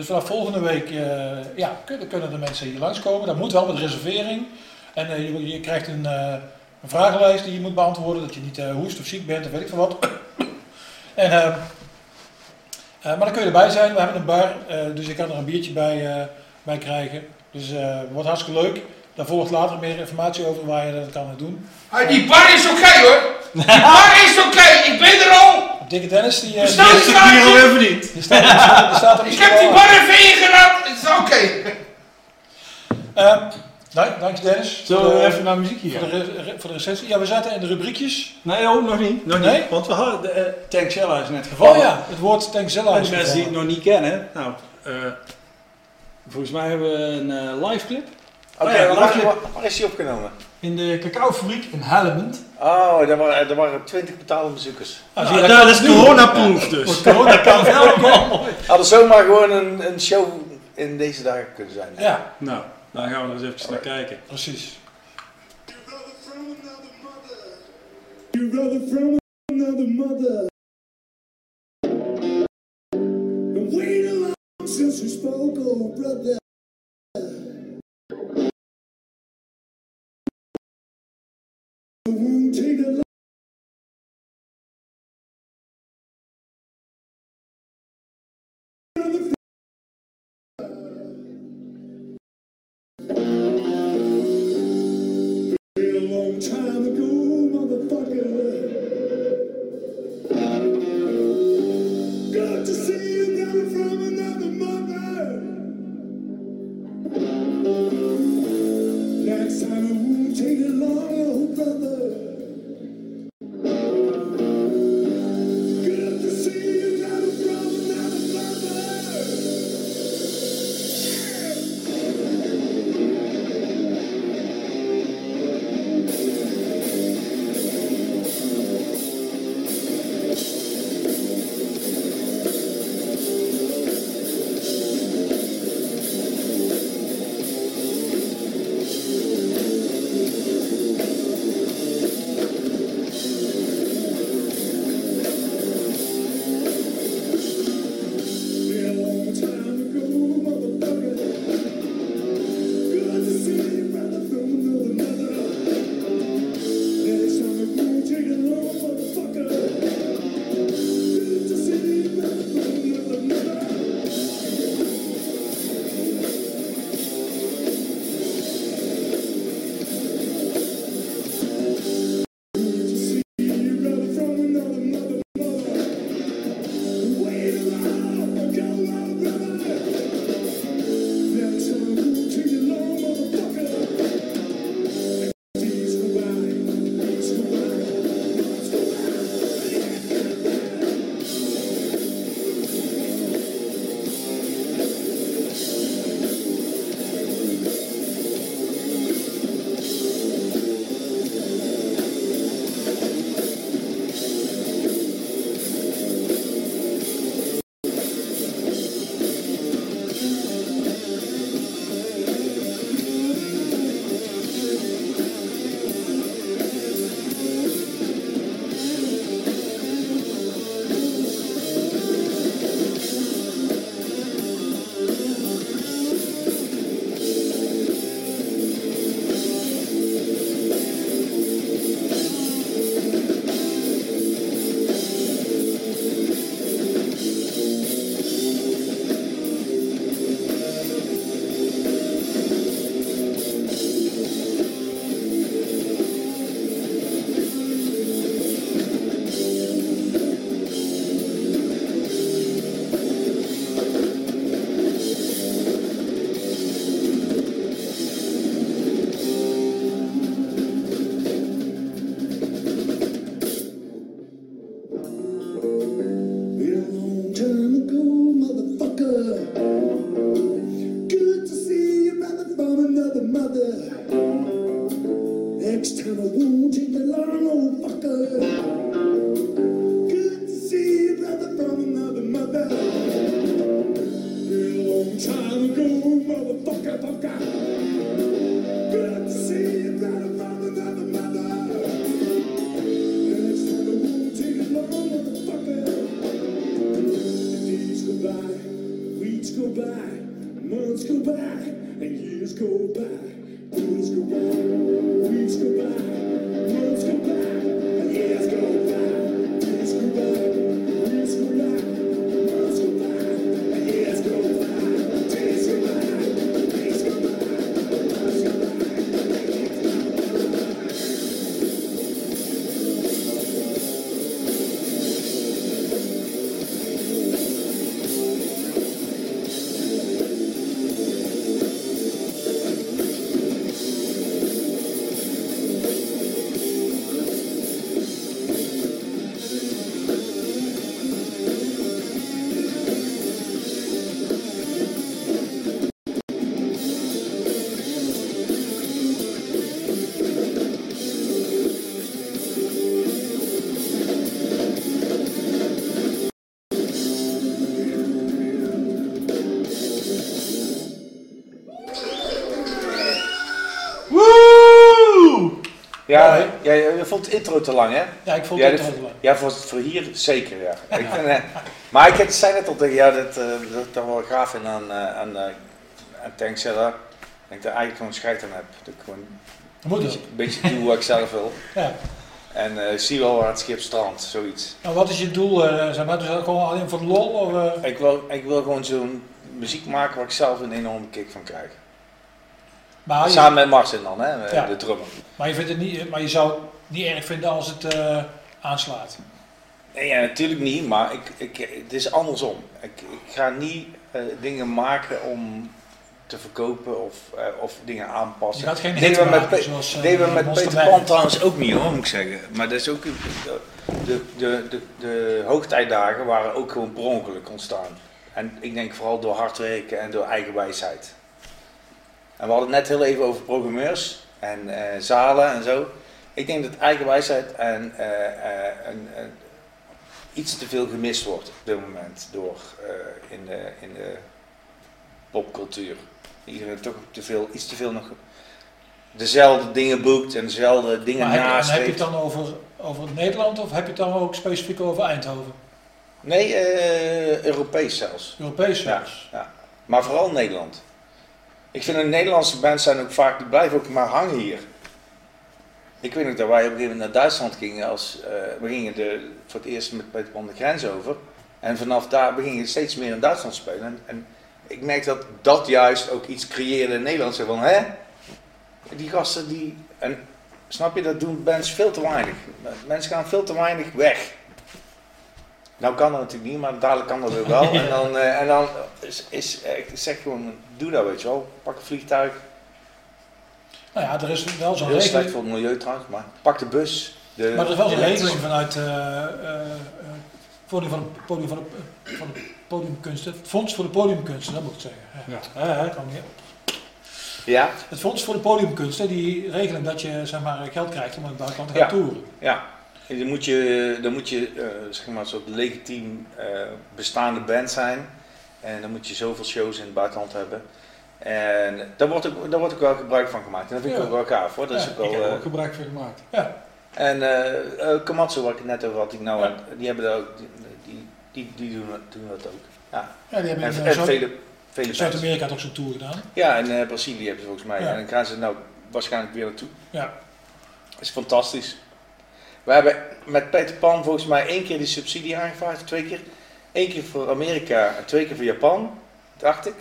Dus vanaf volgende week eh, ja, kunnen, kunnen de mensen hier langskomen. Dat moet wel met reservering. En eh, je, je krijgt een, eh, een vragenlijst die je moet beantwoorden. Dat je niet hoest of ziek bent of weet ik veel wat. en, eh, eh, maar dan kun je erbij zijn. We hebben een bar. dus je kan er een biertje bij, bij krijgen. Dus wordt hartstikke leuk. Daar volgt later meer informatie over waar je dat kan doen. Ah, die bar is oké hoor. Die bar is oké, ik ben er al. Dikke Dennis, die, eh, Bestel die, Hier even niet. die staat, er- die staat er Ik heb die wel. bar even ingeraapt. Het is oké. Eh, dank, dank je Dennis. Zullen Voor we de- even naar muziek Voor hier? de, re- voor de recensie. Ja, we zaten in de rubriekjes. Nee, ook nog niet. Nog Nee? niet. Want we hadden, de, eh, Tank Shella is net gevallen. Oh ja, het woord Tankzilla En is de mensen die het nog niet kennen, nou, eh, volgens mij hebben we een eh, live clip Oké, Oh ja, waar, laat waar- waar is die opgenomen? in de cacaofabriek in Helmond. Oh, daar waren, daar 20 betaalde bezoekers. Ah, nou, dat is coronaproof dus. corona kan helemaal. Hadden zomaar gewoon een, een show in deze dagen kunnen zijn. Ja. Nou, daar gaan we dus eens even naar kijken. Precies. You brother from another mother. Wait a long since you spoke, oh brother. Take a je je vond het intro te lang, hè? Ja, ik vond ja, het toch wel lang. Ja, voor, voor hier zeker, ja. ik vind, eh, maar ik zei net al tegen jou dat, eh, dat ik daar wel gaaf vind aan, aan, eh, aan tankzeller. Dat ik daar eigenlijk gewoon scheid aan heb. Dat ik gewoon een beetje, beetje doe wat ik zelf wil. Ja. En ik zie wel waar het schip strandt, zoiets. Nou, wat is je doel? eh, zeg maar, dus gewoon alleen voor de lol? Of? Ik wil, ik wil gewoon zo'n muziek maken waar ik zelf een enorme kick van krijg. maar, je, Samen met Martin dan, hè, Ja. de drummer. Maar, je vindt het niet, maar je zou het niet erg vinden als het eh, aanslaat. Nee, ja, natuurlijk niet, maar ik, ik, het is andersom. Ik, ik ga niet eh, dingen maken om te verkopen of, eh, of dingen Je aanpassen. gaat geen Deden we met, maken zoals deden we met Peter. Pan trouwens ook niet hoor, moet ik zeggen. Maar dat is ook, de, de, de, de, de hoogtijdagen waren ook gewoon per ongeluk ontstaan. En ik denk vooral door hard werken en door eigen wijsheid. En we hadden het net heel even over programmeurs en eh, zalen en zo. Ik denk dat eigen wijsheid en, eh, eh, en, en iets te veel gemist wordt op dit moment door in, de, in de popcultuur. Iedereen toch te veel, iets te veel nog dezelfde dingen boekt en dezelfde dingen Maar heb, je- en naast heb je het dan over, over Nederland of heb je het dan ook specifiek over Eindhoven? Nee, Europees zelfs. Europees Ja, zelfs? ja. Maar vooral Nederland. Ik vind de Nederlandse bands zijn ook vaak, die blijven ook maar hangen hier. Ik weet nog dat wij op een gegeven moment naar Duitsland gingen als, eh, we gingen de, voor het eerst met Peter Pan de grens over. En vanaf daar, we steeds meer in Duitsland spelen. En, en ik merk dat dat juist ook iets creëerde in Nederland. Zo van, hè? Die gasten die, en snap je, dat doen bands veel te weinig. Mensen gaan veel te weinig weg. Nou kan dat natuurlijk niet, maar dadelijk kan dat ook wel. En dan, eh, en dan is, is, eh, ik zeg gewoon, doe dat weet je wel. Pak een vliegtuig. Nou ja, er is wel zo'n Heel slecht regeling. voor het milieu trouwens, maar pak de bus. De, Maar er is wel zo'n regeling vanuit eh eh, eh, podium van de, podium van de, van de podiumkunsten. Het Fonds voor de Podiumkunsten, dat moet ik zeggen. Ja. Ja. Kan niet- Ja, Het Fonds voor de Podiumkunsten, die regelen dat je zeg maar, geld krijgt om in het buitenland te Ja. gaan toeren. ja. En dan moet je, dan moet je eh, zeg maar, een soort legitiem eh, bestaande band zijn. En dan moet je zoveel shows in het buitenland hebben. En daar wordt ook, daar wordt ook wel gebruik van gemaakt. En dat vind ik Ja. ook wel gaaf hoor. Dat is Ja, ook Ik wel, heb er eh, ook gebruik van gemaakt. Ja, En eh, Komatsu, waar ik het net over had, die, nou, Ja. die hebben dat ook, die, die, die, die doen, dat- doen dat ook. Ja. ja die hebben En, en vele, vele. Zuid-Amerika toch zo'n tour gedaan. Ja, in eh, Brazilië hebben ze volgens mij. En dan gaan ze nou waarschijnlijk weer naartoe. Ja. Dat is fantastisch. We hebben met Peter Pan volgens mij één keer die subsidie aangevraagd, twee keer. Eén keer voor Amerika en twee keer voor Japan, dacht ik.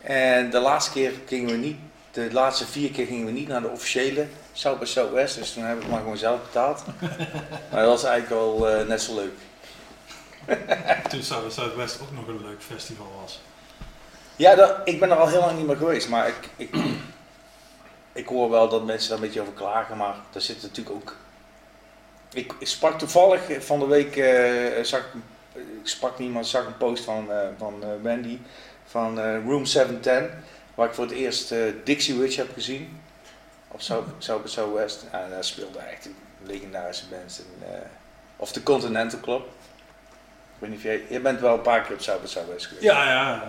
En de laatste keer gingen we niet, de laatste vier keer gingen we niet naar de officiële South by Southwest. Dus toen heb ik het maar gewoon zelf betaald. maar dat was eigenlijk wel eh, net zo leuk. Toen Zuid- Zuidwest ook nog een leuk festival was. Ja, dat, ik ben er al heel lang niet meer geweest, maar ik, ik, ik hoor wel dat mensen daar een beetje over klagen, maar daar zit natuurlijk ook... Ik, sprak toevallig van de week, eh, zag ik, ik sprak niet, maar zag een post van, eh, van eh, Wendy van eh, Room 710, waar ik voor het eerst eh, Dixie Witch heb gezien, South, South by Southwest. En daar speelde echt een legendarische band. eh, of de Continental Club. Ik weet niet of jij, jij bent wel een paar keer op South Southwest geweest. Ja, ja.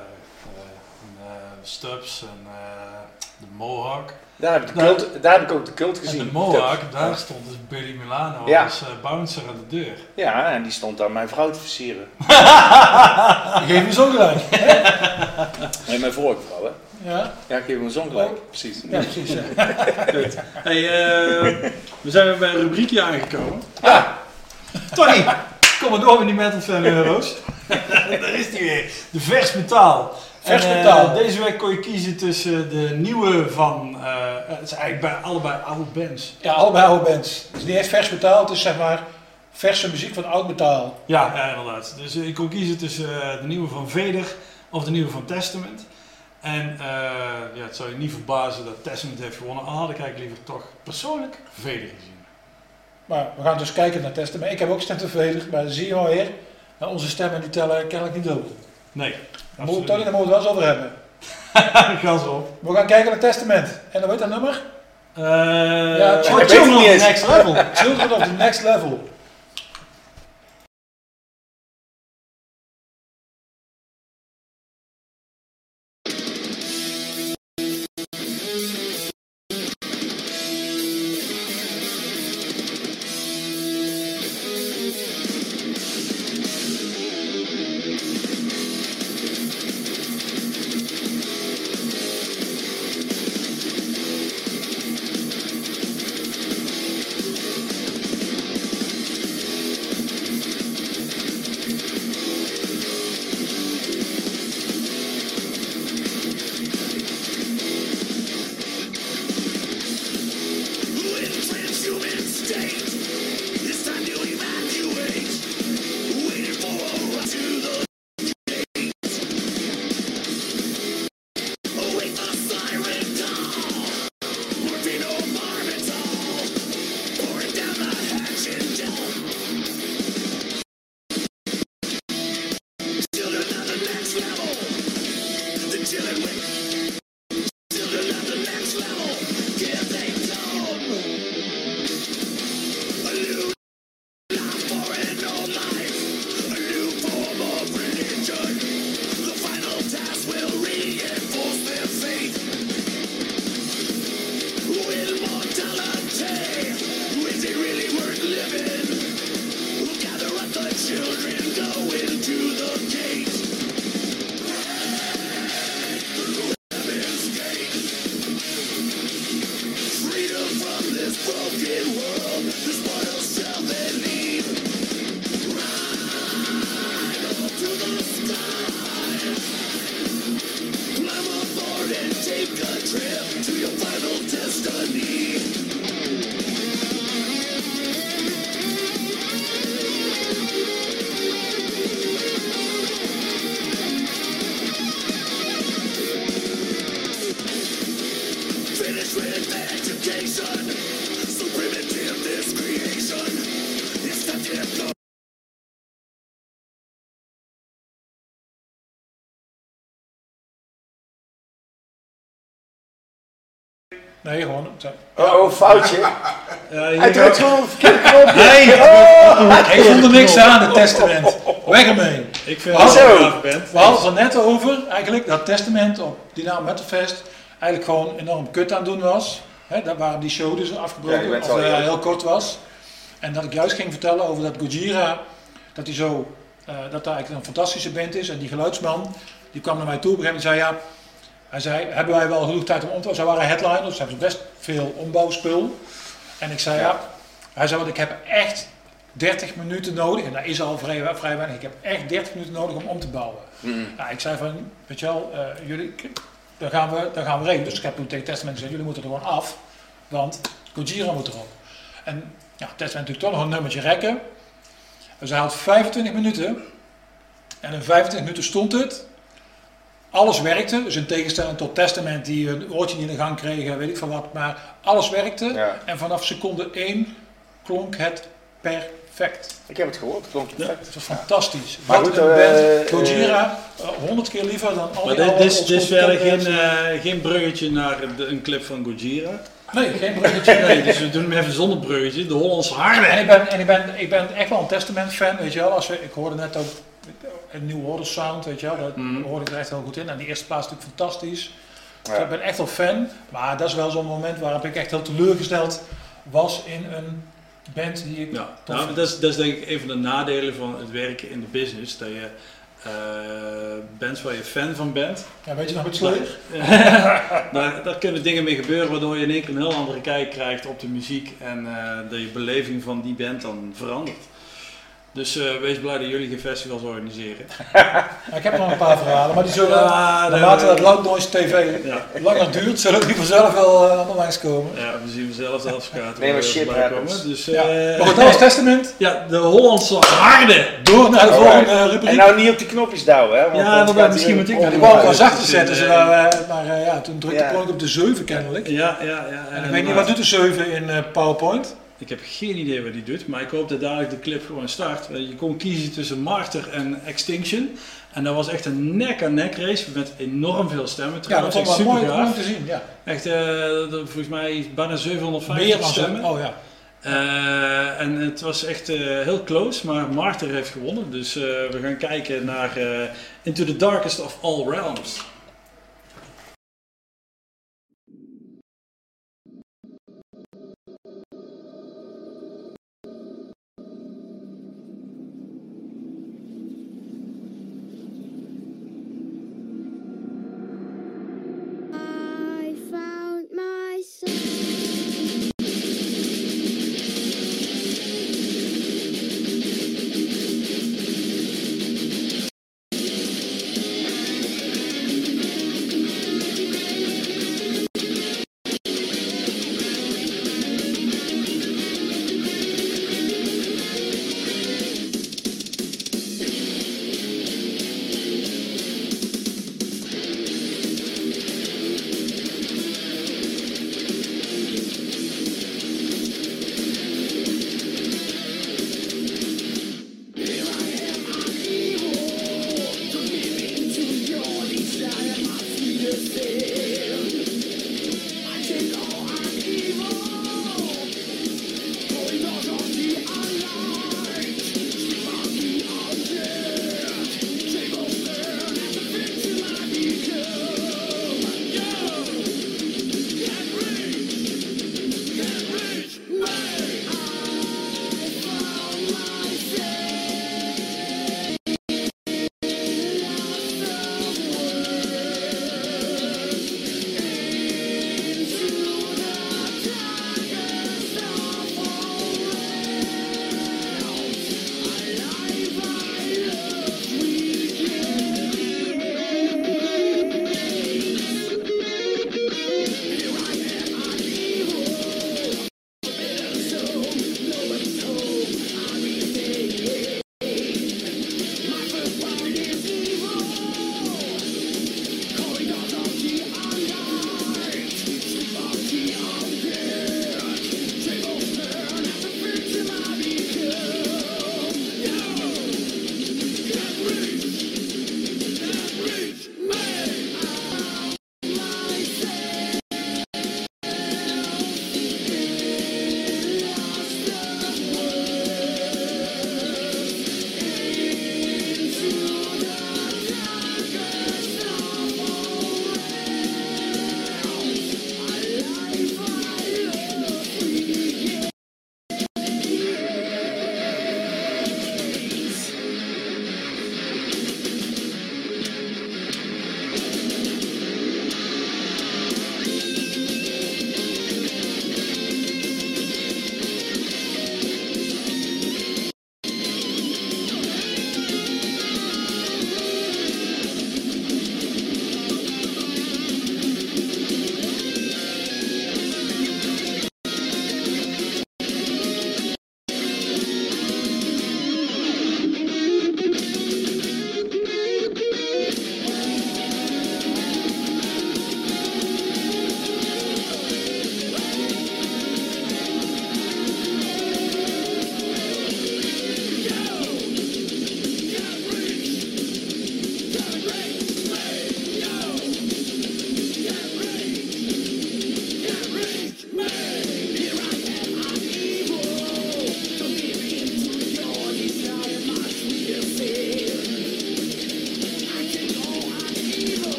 eh, eh, Stubbs en eh, de Mohawk. Daar heb, ik de Nou, cult, daar heb ik ook de cult En gezien. de Mohawk, Ja. daar stond dus Billy Milano Ja. als eh, bouncer aan de deur. Ja, en die stond daar mijn vrouw te versieren. Ik geef je zo gelijk. Nee, mijn vorige vrouw, hè? Ja, Ja, ik geef hem zo'n gelijk. Oh. Precies. ja precies. Ja. Hey, eh, we zijn weer bij een rubriekje aangekomen. Ja. Tony, kom maar door met die metal fan euro's. Daar is die weer. De vers metaal. Vers En, eh, deze week kon je kiezen tussen de nieuwe van, eh, het is eigenlijk bij allebei oude bands. ja, allebei oude bands. Het is niet echt vers metaal, het is zeg maar verse muziek van oud metaal. Ja, ja inderdaad. Dus eh, ik kon kiezen tussen eh, de nieuwe van Vader of de nieuwe van Testament. En eh, ja, het zou je niet verbazen dat Testament heeft gewonnen. Al had ik eigenlijk liever toch persoonlijk Vader gezien. Maar we gaan dus kijken naar testen. Maar ik heb ook stem te verdedigen, maar zie je wel weer, nou, onze stemmen die tellen kennelijk niet dubbel. Nee, Daar moeten we- Tony, daar moeten we het wel eens over hebben. Gas op. We gaan kijken naar Testament. En dan weet dat nummer? Eh Ja, Children het of the. Next Level. Children of the Next Level. Oh, oh, foutje. Hij drukt gewoon een verkeerde. Nee, ik oh. vond er niks aan, het testament. Weg ermee. Ik vind bent. We hadden het er net over, eigenlijk, dat testament op Dynamo Metalfest eigenlijk gewoon enorm kut aan doen was. Daar waren die show dus afgebroken, of eh, heel kort was. En dat ik juist ging vertellen over dat Gojira, dat hij zo, eh, dat daar eigenlijk een fantastische band is. En die geluidsman, die kwam naar mij toe op een gegeven moment en zei ja, hij zei, hebben wij wel genoeg tijd om om te Ze waren headliners, ze hebben best veel ombouwspul. En ik zei, ja, hij zei, want ik heb echt 30 minuten nodig, en dat is al vrij, vrij weinig, ik heb echt 30 minuten nodig om om te bouwen. Ja, ik zei van, weet je wel, eh, jullie, daar gaan, we, daar gaan we regelen. Dus ik heb toen tegen Testament gezegd, jullie moeten er gewoon af, want Gojira moet erop. En ja, Testament natuurlijk toch nog een nummertje rekken. Dus hij had 25 minuten, en in 25 minuten stond het, alles werkte, dus in tegenstelling tot Testament die een oortje niet in de gang kregen, weet ik van wat, maar alles werkte. Ja. En vanaf seconde 1 klonk het perfect. Ik heb het gehoord, het klonk perfect. Het was fantastisch. Maar Wat goed, een eh, band. eh, Gojira, honderd keer liever dan al Maar die dit, is- dit is verder geen, eh, geen bruggetje naar de- een clip van Gojira. Nee, geen bruggetje. Nee, dus we doen hem even zonder bruggetje. De Hollandse En harde. ik ben, en ik ben, ik ben echt wel een Testament fan, weet je wel. Als we, ik hoorde net ook een New Order sound, weet je wel. Dat Mhm. hoorde ik er echt heel goed in. En die eerste plaats is natuurlijk fantastisch. Dus ik ben echt wel fan. Maar dat is wel zo'n moment waarop ik echt heel teleurgesteld was in een band die ik Ja, tof nou, vind. dat, is, dat is denk ik een van de nadelen van het werken in de business. Dat je eh, bands waar je fan van bent, Ja, weet je nog met Slayer? daar, daar kunnen dingen mee gebeuren waardoor je in één keer een heel andere kijk krijgt op de muziek en eh, dat je beleving van die band dan verandert. Dus eh, wees blij dat jullie geen festivals organiseren. Ik heb nog een paar verhalen, maar die zullen, Ja, naarmate dat Loud Noise TV Ja. langer duurt, zullen die vanzelf wel uh, allemaal langskomen. Ja, we zien zelf de advocaten. Nee, maar shit komen. Dus, Ja. eh, Maar goed, dat was Testament. ja, de Hollandse harde. Door naar de Alright. volgende En rubriek. nou niet op die knopjes duwen, hè? Want Ja, misschien moet ik naar wou ik wel zachter zetten, eh, zodat, eh, maar eh, ja, toen drukte Ja. ik op de 7 kennelijk. Ja, ja, ja. En ik weet niet, wat doet de 7 in eh, PowerPoint? Ik heb geen idee wat hij doet, maar ik hoop dat dadelijk de clip gewoon start. Je kon kiezen tussen Martyr en Extinction. En dat was echt een nek-aan-nek race met enorm veel stemmen. Ja, dat trouwens. ik echt mooi, om te zien. Ja. Echt, eh, volgens mij bijna 750 Meer dan stemmen. Oh ja. Eh, en het was echt eh, heel close, maar Martyr heeft gewonnen. Dus eh, we gaan kijken naar eh, Into the Darkest of All Realms.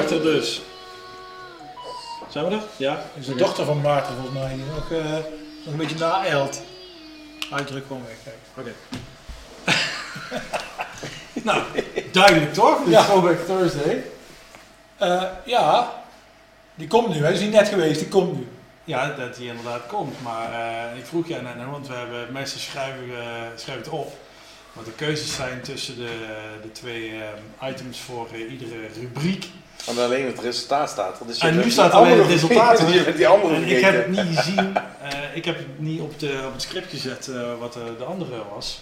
Maarten dus. Zijn we er? Ja? is de dochter van Maarten volgens mij, die nog, eh, nog een beetje naeilt. Uitdruk gewoon weg. Kijk. Oké. nou, duidelijk toch? Is Ja. Throwback Thursday. Eh, ja, die komt nu. Hij is niet net geweest, die komt nu. Ja, dat die inderdaad komt. Maar eh, ik vroeg jij net, want we hebben mensen schrijven, eh, schrijven het op. Wat de keuzes zijn tussen de, de twee eh, items voor eh, iedere rubriek. Want alleen het resultaat staat. er. Dus En nu staat alleen het resultaat. Je hebt die andere En ik heb het niet gezien. eh, ik heb het niet op, de, op het script gezet eh, wat de, de andere was.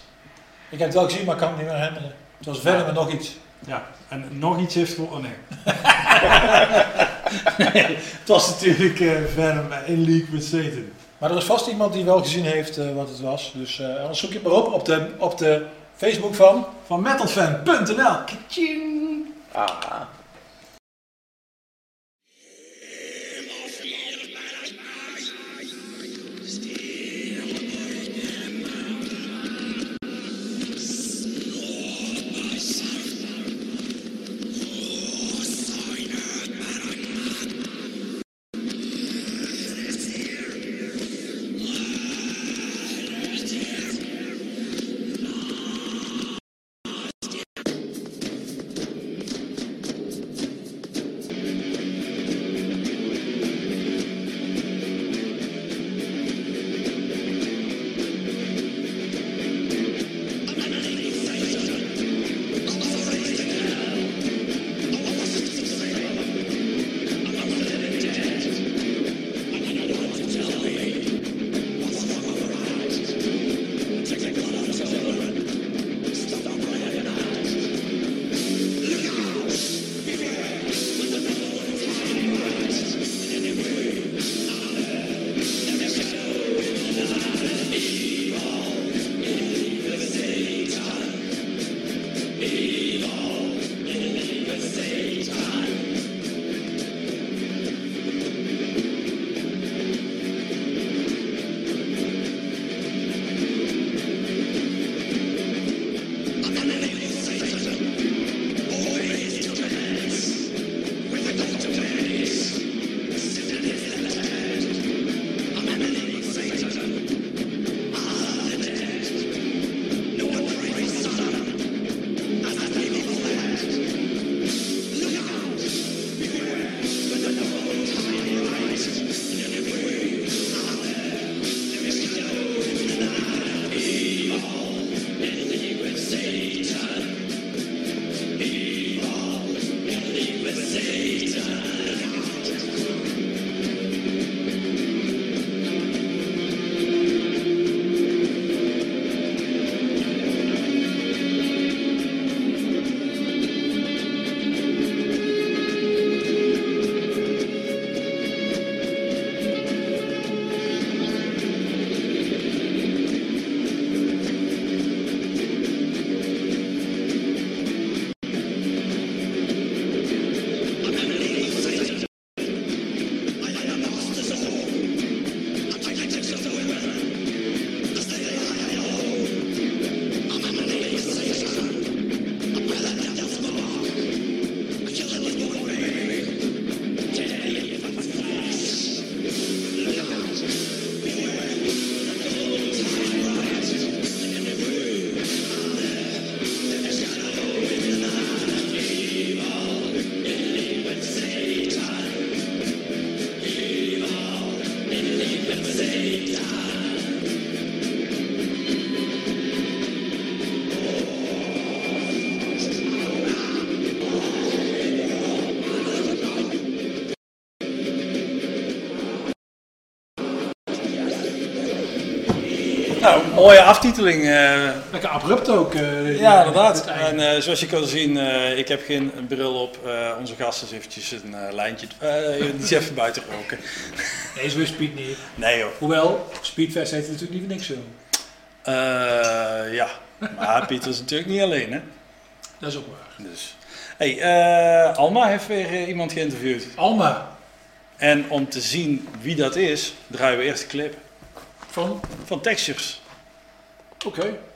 Ik heb het wel gezien, maar ik kan het niet meer herinneren. Het was verder met nog iets. Ja, en nog iets heeft gewoon. Oh nee. nee. Het was natuurlijk eh Venom in League with Satan. Maar er is vast iemand die wel gezien heeft eh, wat het was. Dus eh, anders zoek je het maar op op de, op de Facebook van. Van metalfan.nl. Ah. Mooie aftiteling. eh. Lekker abrupt ook. eh, ja, inderdaad. het einde. En eh, zoals je kan zien, eh, ik heb geen bril op. Eh, onze gast is eventjes een eh, lijntje. eh die is even buiten roken. Nee, zo is Speed niet. Nee joh. Hoewel, Speedfest heet natuurlijk niet voor niks zo. Eh, ja, maar Pieter is natuurlijk niet alleen hè. Dat is ook waar. Dus. Hey, eh, Alma heeft weer eh, iemand geïnterviewd. Alma. En om te zien wie dat is, draaien we eerst de clip. Van? Van Textures. Oké.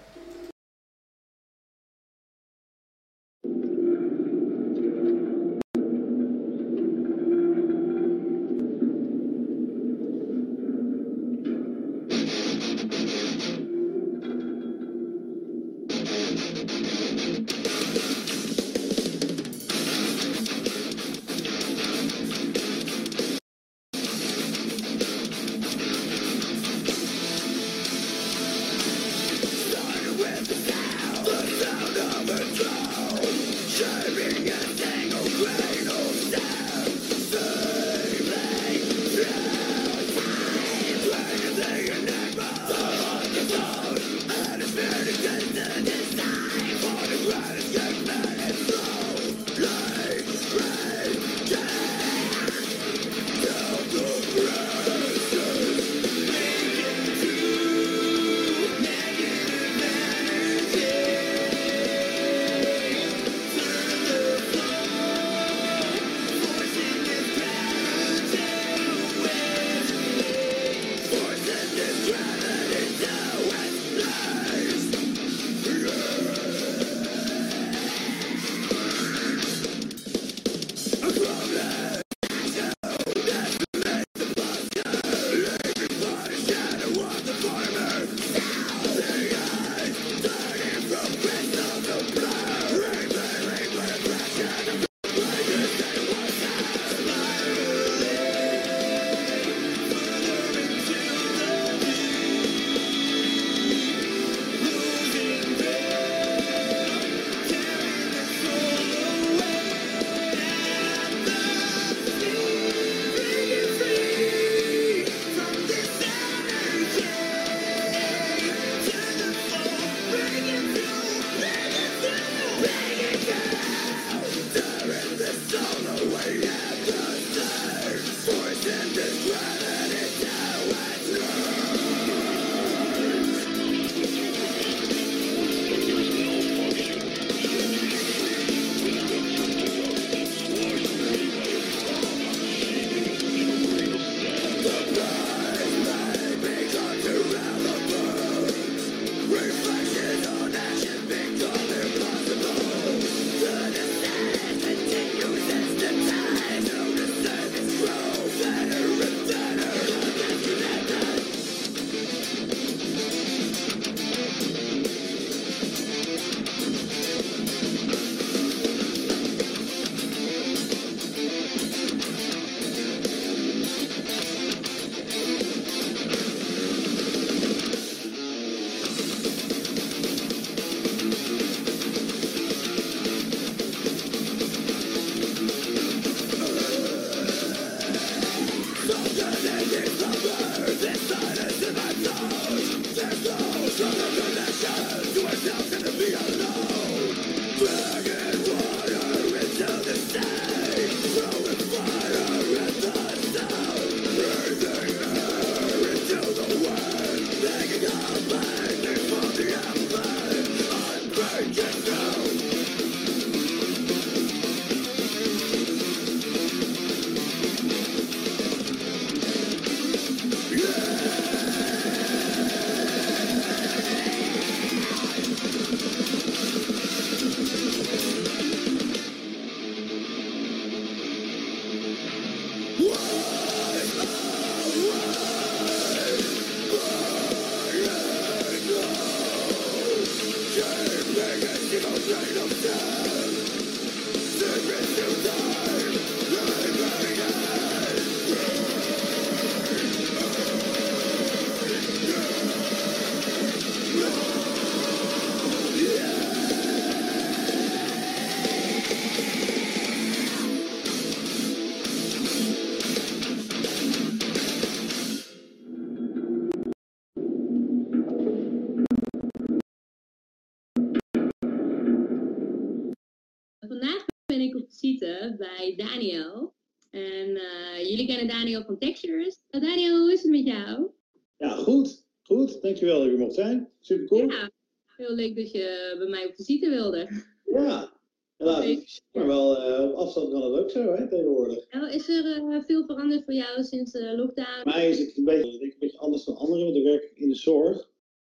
Daniel van Textures. Uh, Daniel, hoe is het met jou? Ja, goed. Goed. Dankjewel dat je mocht zijn. Super cool. Ja, heel leuk dat je bij mij op visite wilde. Ja. Helaas, maar wel eh, op afstand kan het ook zo, hè, tegenwoordig. Nou, is er eh, veel veranderd voor jou sinds de lockdown? Voor mij is het een beetje, een beetje anders dan anderen, want ik werk in de zorg.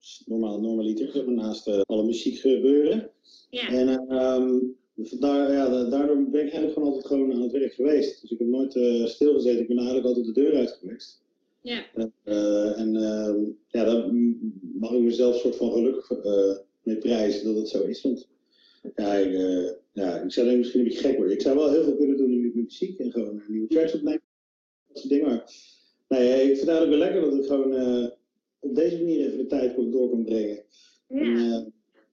Is Normaal, normaliter, naast eh, alle muziek gebeuren. Ja. En ehm, vandaar, ja, da- daardoor ben ik eigenlijk gewoon altijd geweest. Dus ik heb nooit eh, stilgezeten, ik ben eigenlijk altijd de deur uit geweest. Ja. Eh, en ehm, ja, daar mag ik mezelf soort van gelukkig eh, mee prijzen dat het zo is. Want ja, ik, eh, ja, ik zou denk misschien een beetje gek worden. Ik zou wel heel veel kunnen doen met muziek en gewoon eh, nieuwe tracks opnemen. Dat soort dingen. Maar nee, ik vind het eigenlijk wel lekker dat ik gewoon eh, op deze manier even de tijd door kan brengen. En, eh,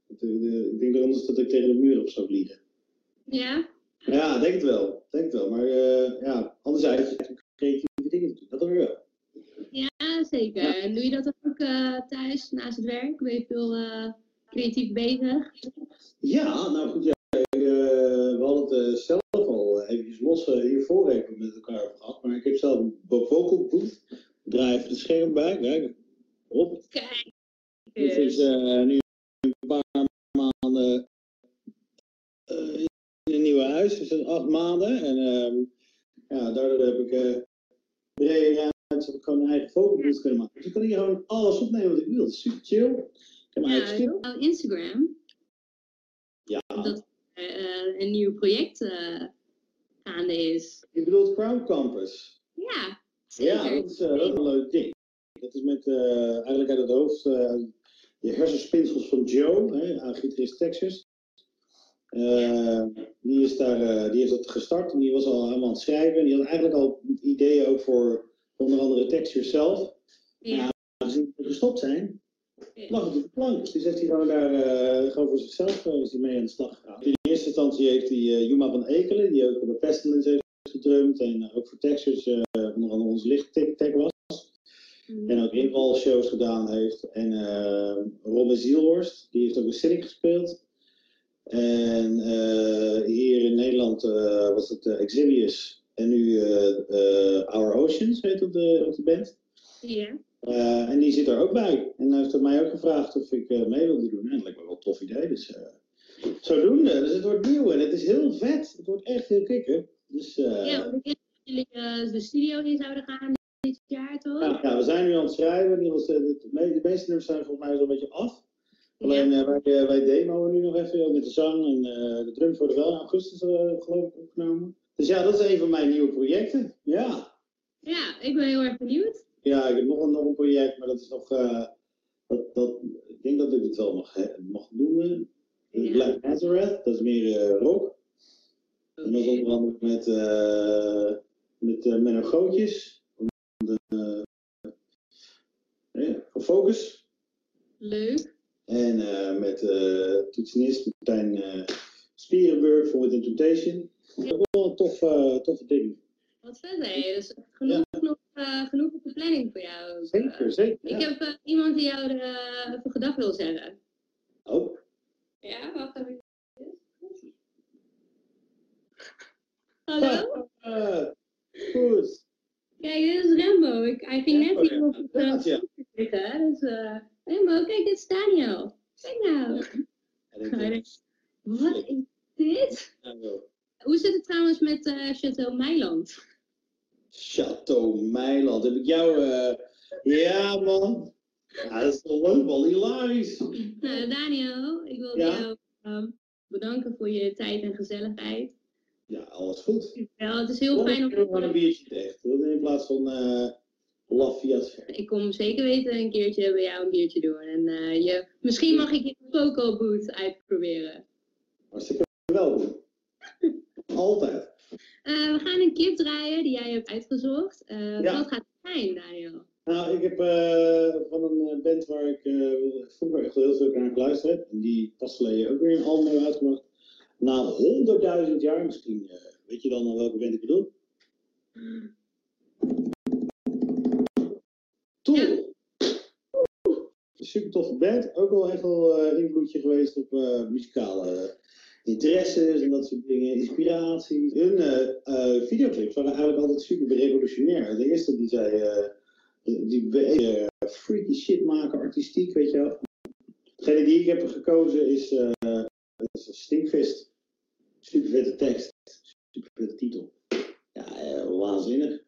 de- de- ik denk dat anders dat ik tegen de muur op zou vliegen. Ja? Ja, denk het wel. Denk het wel. Maar eh, ja, anderzijds creatieve dingen doen. Dat dan weer wel. Ja, zeker. En doe je dat ook eh, thuis, naast het werk? Ben je veel eh, creatief bezig? Ja, nou goed, ja, we hadden het zelf al eventjes los hiervoor even met elkaar over gehad. Maar ik heb zelf een vo- vocal booth. Ik draai even het scherm bij, kijk. Op. Kijk. Dit is nu een paar maanden nieuwe huis. Het zijn acht maanden. En ehm, ja, daardoor heb ik eh brede ruimte, heb ik gewoon een eigen vocal booth kunnen maken. Dus ik kan hier gewoon alles opnemen wat ik wil. Is super chill. Ik heb mijn eigen Ja, op Instagram. Ja. Dat eh, een nieuw project eh, gaande is. Je bedoelt Crown Campus? Ja, zeker. Ja, dat is, dat is een leuk ding. Dat is met eigenlijk uit het hoofd de hersenspinsels van Joe, hè, aan gitarist Texas. Eh, die, is daar, eh, die heeft dat gestart en die was al helemaal aan het schrijven. En die had eigenlijk al ideeën ook voor onder andere Textures zelf. Ja. Aangezien we gestopt zijn, lag het op de plank. Dus heeft hij gewoon daar eh, gewoon voor zichzelf is hij mee aan de slag gegaan. In eerste instantie heeft hij Juma van Ekelen, die ook bij Pestilence heeft gedrumd en ook voor Textures onder andere onze lichttech was. En ook invalshows gedaan heeft. En Robin Zielhorst, die heeft ook een Cynic gespeeld. En eh, hier in Nederland eh, was het eh, Exilius. En nu Our Oceans heet op de, op de band. Ja. En die zit er ook bij. En hij heeft mij ook gevraagd of ik mee wilde doen. En dat lijkt me wel een tof idee. Dus eh, zodoende. Dus het wordt nieuw en het is heel vet. Het wordt echt heel kicken. Dus Ja, want jullie de studio in zouden gaan dit jaar, toch? Ja, ja, we zijn nu aan het schrijven. De meeste nummers zijn volgens mij zo'n beetje af. Alleen eh, wij, eh, wij demoen nu nog even met de zang en eh, de drums worden wel in augustus geloof ik opgenomen. Dus ja, dat is een van mijn nieuwe projecten. Ja, Ja, ik ben heel erg benieuwd. ja ik heb nog een, nog een project, maar dat is nog. dat, dat, ik denk dat ik het wel mag, mag noemen. Ja. Black Nazareth, dat is meer rock. En dat is onder andere met, eh met eh, Menno Gootjes. De, Focus. Leuk. En eh, met eh toetsenist Martijn eh Spierenburg voor Within Temptation. Wel een tof, toffe ding. Wat vet, hè? Dus genoeg, nog, eh, genoeg op de planning voor jou. Zeker, zeker. Ik ja. heb iemand die jou er even gedag wil zeggen. Oh, Ja, wacht even. Hallo? goed. Kijk, dit is Rembo. Ik, hij ging net Rembo, hier ja. op het uh, Ja, ja. zitten. Dus, Rembo, kijk, dit is Daniel. Kijk nou. Wat is dit? Hoe zit het trouwens met eh Chateau Meiland? Chateau Meiland, heb ik jou... eh, ja, man. Ja, dat is toch leuk, man. Hilarisch. Nou, Daniel, ik wil Ja? jou ehm, bedanken voor je tijd en gezelligheid. Ja, alles goed. Wel, het is heel fijn ik gewoon een om... biertje tegen. In plaats van eh Lafayette. Ik kom zeker weten een keertje bij jou een biertje doen. En eh, je, misschien mag ik je Coco Boot uitproberen. Hartstikke welkom. Altijd. Eh, we gaan een kip draaien die jij hebt uitgezocht. Eh, Ja. Wat gaat het zijn, Daniel? Nou, ik heb van een band waar ik vroeger echt heel veel naar geluisterd heb. En die pas geleden ook weer een album hebben uitgebracht. Na honderdduizend jaar misschien. weet je dan al welke band ik bedoel? Tool. Super toffe band. Ook wel echt wel eh, invloedje geweest op eh, muzikale interesses en dat soort dingen, inspiraties. Hun eh, eh, videoclips waren eigenlijk altijd super revolutionair. De eerste die zei, eh, die eh, freaky shit maken, artistiek, weet je wel. Degene die ik heb gekozen is, eh is Stinkfist. Super vette tekst, super vette titel. Ja, eh, waanzinnig.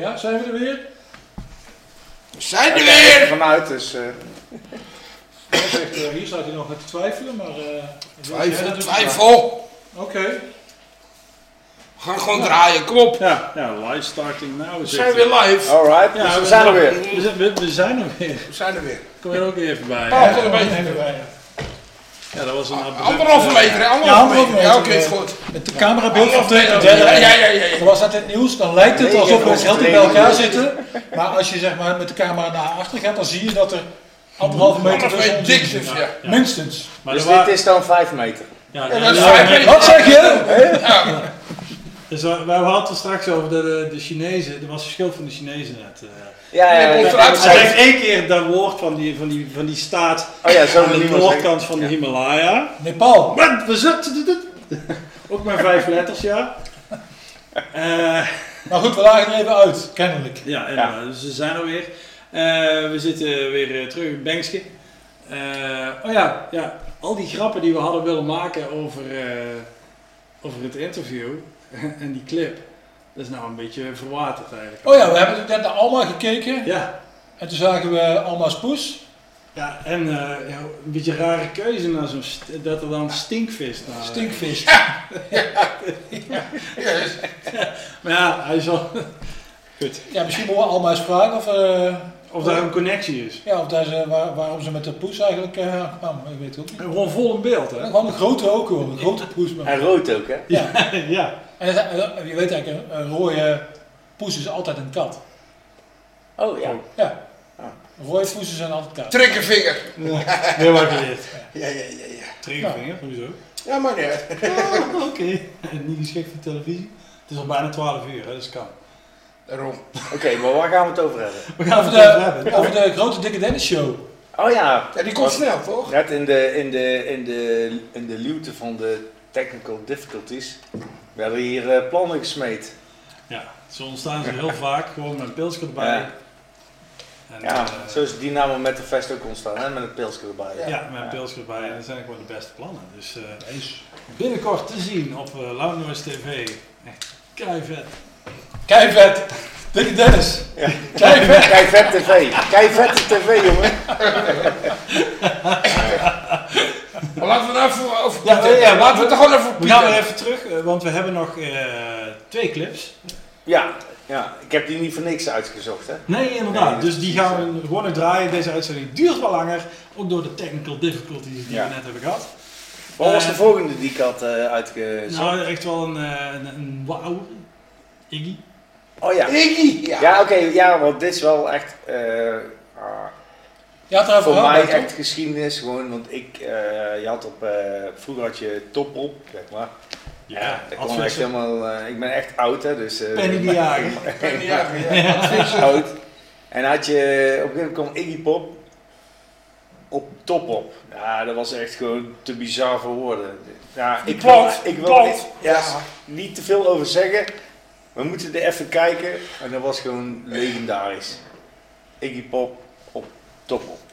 Ja, zijn we er weer? We zijn er weer! er Vanuit, dus... eh, zegt, eh, hier staat hij nog te twijfelen, maar... eh, Twijfel, ja, dat is- twijfel. Oké. We gaan gewoon draaien, kom op. Ja, ja, live starting now. We zijn weer live. Alright, Ja, dus we we zijn er weer. We zijn, we, we zijn er weer. We zijn er weer. Kom er ook even bij. Hè? kom erbij. Nee, nee, nee. Ja, dat was een abrupt, Anderhalve meter, hè? Ja, Anderhalve meter. Ja, oké, is goed. Camerabeeld van. Derde. Ja, ja, ja, ja. Dat in het nieuws, dan lijkt het alsof we heel dicht bij elkaar twee zitten. Maar als je zeg maar met de camera naar achter gaat, dan zie je dat er anderhalve meter tussen ons dus, ja. Minstens. Maar Dus dit is dan 5 meter. Ja, Ja, ja, dat is ja, vijf meter. Wat zeg je? Ja. Dus we, we hadden het straks over de, de, de Chinezen. Er was verschil van de Chinezen net. eh. Ja, ja. Hij zegt één keer dat woord van die, van die, van die staat Oh ja, zo aan de noordkant van de Himalaya. Nepal. Wat? We zitten... Ook maar vijf letters, ja. Eh, Maar goed, we lagen er even uit, kennelijk. ja. Dus we zijn er weer. Eh, we zitten weer eh, terug in Bengske. Eh, oh ja, ja, al die grappen die we hadden willen maken over, eh, over het interview en die clip, dat is nou een beetje verwaterd eigenlijk. Oh ja, we hebben net naar Alma gekeken. Ja, En toen zagen we Alma's poes. Ja en eh, ja, een beetje een rare keuze naar zo'n st- dat er dan stinkvis naar. Stinkvis. Ja, dus- Maar ja, hij is wel. Goed. Ja, misschien moeten we Alma eens vragen of, eh, Of daar een connectie is. ja, of daar ze, waar, waarom ze met de poes eigenlijk eh kwamen. Ik weet het ook niet. Gewoon vol in beeld, hè? Gewoon een grote ook hoor, een grote poes. Maar, En rood ook, hè? ja. ja. En je weet eigenlijk, een, een rode poes is altijd een kat. Oh ja. Ja. Rode poesen zijn altijd kat. Triggervinger. Heel wat geleerd. Ja, ja, ja, ja. Triggervinger, hoezo? Ja, maar niet uit. Oké. Niet geschikt voor televisie. Het is al bijna 12 uur, hè, dus kan. Daarom. Oké, maar waar gaan we het over hebben? We gaan Over het over de, hebben. over de grote dikke Dennis show. Oh ja. Ja, die komt snel, toch? Net in de, in de, in de, in de luwte van de technical difficulties werden hier eh, plannen gesmeed. Ja, zo ontstaan ze heel vaak, gewoon met een pilsje erbij. Ja. En, Ja, eh, zo is die naam met de vest ook ontstaan, hè? met een pilsje erbij. ja, met een pilsje erbij. En dat zijn gewoon de beste plannen. Dus eh, binnenkort te zien op uh, Loud Noise TV. Echt keivet. Keivet. Dikke Dennis. Ja. Keivet. Keivet TV. Keivet tv, jongen. Maar laten we nou even over Ja, ja, laten we het er gewoon even We gaan weer Pieter. even terug, eh, want we hebben nog eh, twee clips. Ja, ja, ik heb die niet voor niks uitgezocht, hè? Nee, inderdaad. Nee, dus die gaan we gewoon nog draaien. Deze uitzending duurt wel langer. Ook door de technical difficulties die Ja. we net hebben gehad. Wat was de Eh, volgende die ik had eh uitgezocht? Nou, echt wel een, eh, een, een wauw. Iggy. oh ja. Iggy, ja. Ja, oké, ja, want dit is wel echt... eh, ah, een voor mij echt geschiedenis, gewoon, want ik, je had op, vroeger had je topop, zeg maar. Ja, daar kwam echt helemaal, eh, ik ben echt oud hè, dus... eh, Penny de Jager. Penny de Jager, ja. oud. En had je, op een gegeven moment kwam Iggy Pop op topop. Ja, dat was echt gewoon te bizar voor woorden. Ja, ik wil, Plant, ik wil plant. niet- ja, niet te veel over zeggen. We moeten er even kijken. En dat was gewoon legendarisch. Iggy Pop op topop. Thank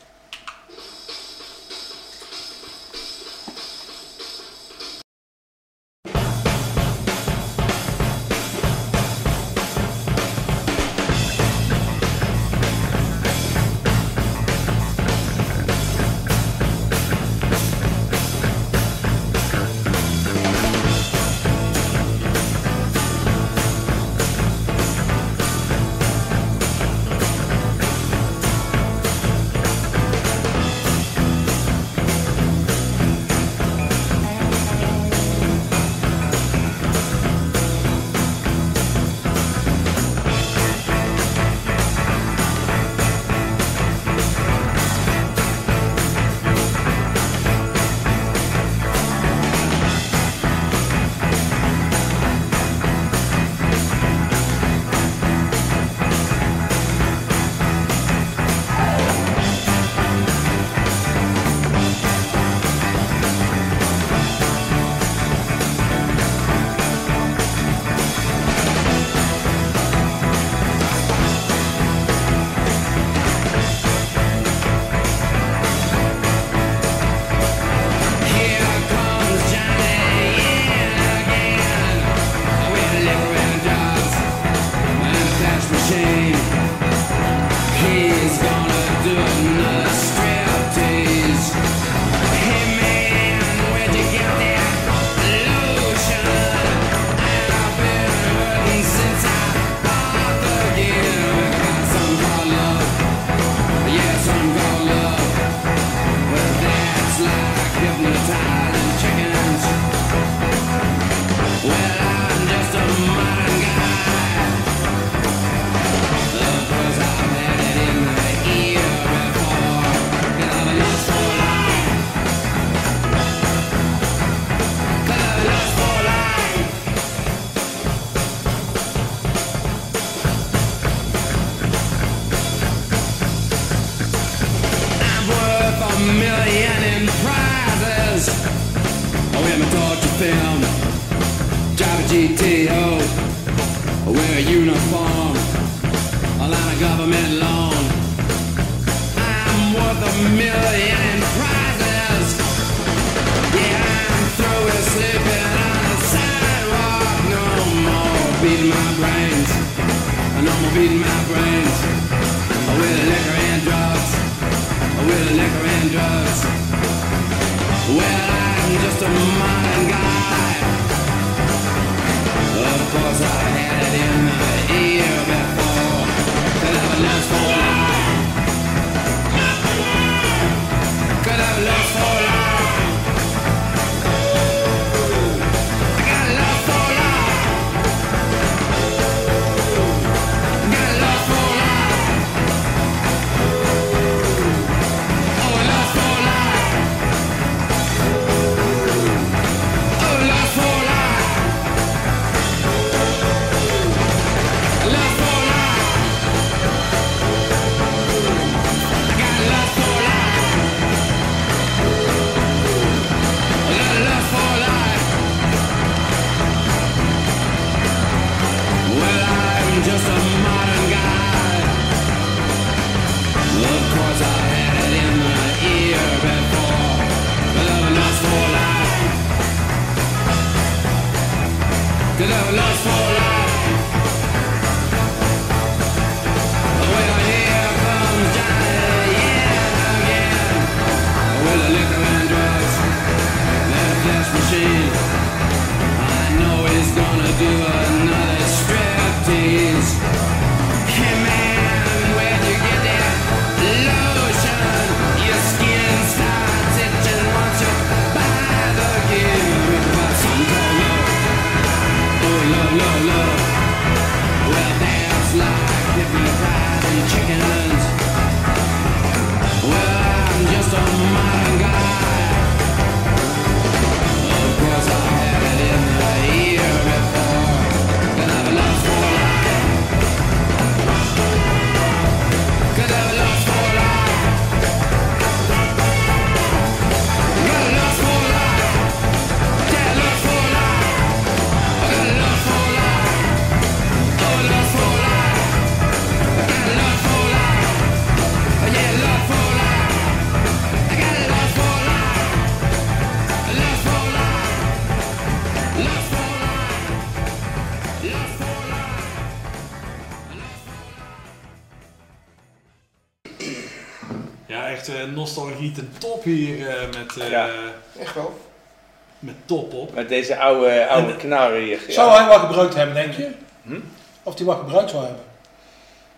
deze oude, oude knarren hier. ja. Zou hij wat gebruikt hebben, denk je? Hm? Of hij wat gebruikt zou hebben?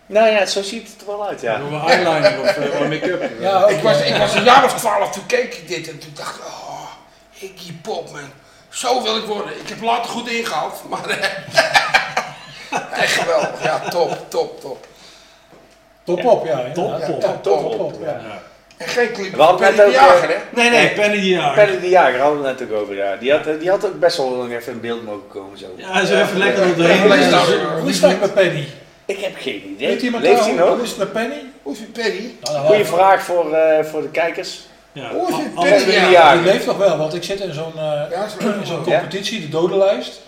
Nou ja, zo ziet het er wel uit, ja. Door een eyeliner of wat make-up. Ja, Ik was, ik was een jaar of twaalf, toen keek ik dit en toen dacht ik, oh, Iggy Pop, man. Zo wil ik worden. Ik heb later goed ingehaald, maar eh, echt geweldig. Ja, top, top, top. Top op, ja. Top op. Ja, top op, ja. En geen clip We hadden net Penny de ook, Jager, eh, hè? Nee, nee, Penny de Jager. Penny de Jager hadden we het net ook over, ja. Die had, die had ook best wel lang even in beeld mogen komen, zo. Ja, zo even lekker op de heen. Hoe is het met Penny? Ik heb geen idee. Weet iemand Leeft hij hoe- nog? Hoe is het met Penny? Hoe is het Penny? Nou, Goeie vraag voor, eh, voor de kijkers. Ja. Hoe is het Penny? Ja. Die leeft nog wel, want ik zit in zo'n eh, Ja, zo- in zo'n Ja? competitie, de dodenlijst.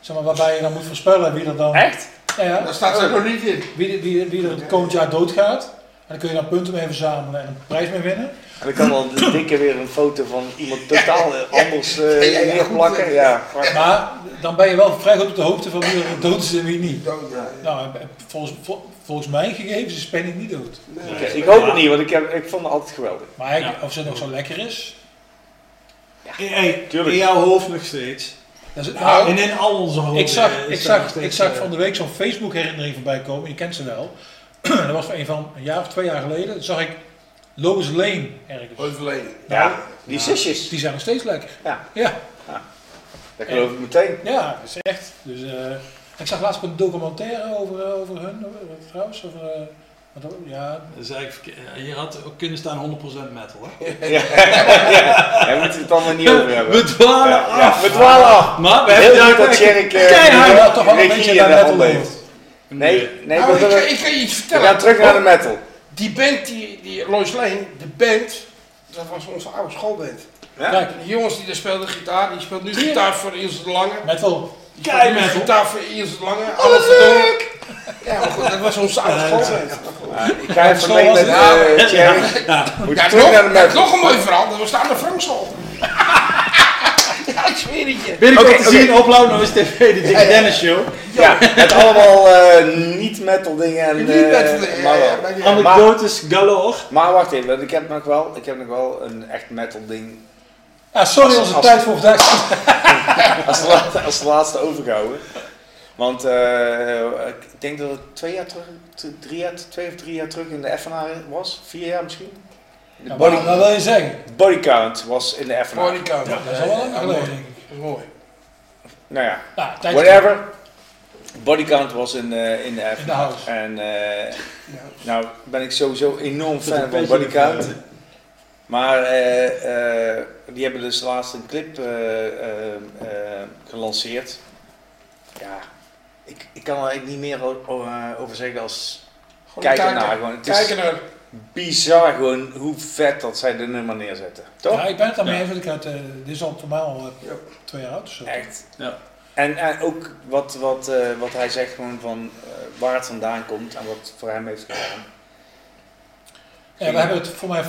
Zeg maar, waarbij je dan moet voorspellen wie er dan... Echt? Ja, ja. Daar staat ze nog niet in. Wie, wie, wie er het komend jaar doodgaat. En dan kun je dan punten mee verzamelen en een prijs mee winnen. En dan kan dan dikke weer een foto van iemand totaal eh, anders eh, Ja, ja, ja, neerplakken. Ja, Maar dan ben je wel vrij goed op de hoogte van wie er dood is en wie niet. Dood, ja. Nou, en volgens, vol- volgens mijn gegevens is Penny niet dood. Oké, Ik hoop het niet, want ik, heb, ik vond het altijd geweldig. Maar Ja. of ze nog zo lekker is. Hey, Tuurlijk. in jouw hoofd nog steeds. Dat is Nou, en in al onze hoofden. ik zag, ik zag, ik zag eh, van de week zo'n Facebook herinnering voorbij komen. Je kent ze wel. Dat was van een van een jaar of twee jaar geleden. Zag ik Lois Lane ergens. Overleden. Ja, die zusjes. Die zijn nog steeds lekker. Ja. Ja, Dat geloof ik meteen. ja dat is echt. Dus, eh, ik zag laatst ook een documentaire over, eh, over hun, trouwens. Over, eh, wat, ja, Dat is eigenlijk. Je had ook kunnen staan 100% metal, hè? Ja, ja. Daar moeten het allemaal niet over hebben. We dwalen Ja, ja, af. we dwalen af. Maar we Heel hebben daar dat toch wel een regie beetje in naar de metal hoofd. Nee, nee, Nou, we, ik, we- kan je iets we vertellen. gaan terug naar de metal. Die band, die, die Lois Lane, de band, dat was onze oude schoolband. Ja? Kijk, Die jongens die daar speelden gitaar, die speelt nu gitaar voor Ilse de Lange. metal. Nu Keimetal. gitaar voor Ilse de Lange. Alles leuk! Ja, maar goed, dat was onze oude schoolband. Ja, ik ga even mee was met eh. Ja. Moet Ja, terug nog, naar de metal. nog een mooi verhaal, dat we staan aan de Frankschool. Ik zweer het je. Binnenkort te zien op Lauw TV, de Dikke Dennis Show. Ja, met allemaal eh, niet metal dingen. En, Niet eh, met de- maar, wel. Anekdotes galore. maar wacht even, ik heb nog wel, ik heb nog wel een echt metal ding Ja, sorry als de tijd voor vandaag als, de laatste, als de laatste overgehouden. Want eh, ik denk dat het twee jaar terug, drie jaar, twee of drie jaar terug in de FNA was. Vier jaar misschien. De Ja, maar wat wil je zeggen? Body count was in de FNA. Body count. Ja, dat is al wel lang Ja, geleden, denk ik. Dat is mooi. Nou ja, Ja, whatever. Body count was in, eh, in de FNA. In de house. En eh, nou ben ik sowieso enorm fan van beetje body in count. de- Maar eh, eh, die hebben dus laatst een clip eh, eh, eh, gelanceerd. Ja, ik, ik kan er eigenlijk niet meer over zeggen als kijken naar. Gewoon. Het Kijken naar. Bizar gewoon hoe vet dat zij de nummer neerzetten. Toch? Ja, ik ben het daarmee want ik had, eh, dit is al voor mij al eh, twee jaar oud. Zo. Echt. Ja. En, en ook wat, wat, eh, wat hij zegt gewoon van eh, waar het vandaan komt en wat voor hem heeft gedaan. Ja, we hebben het voor mij,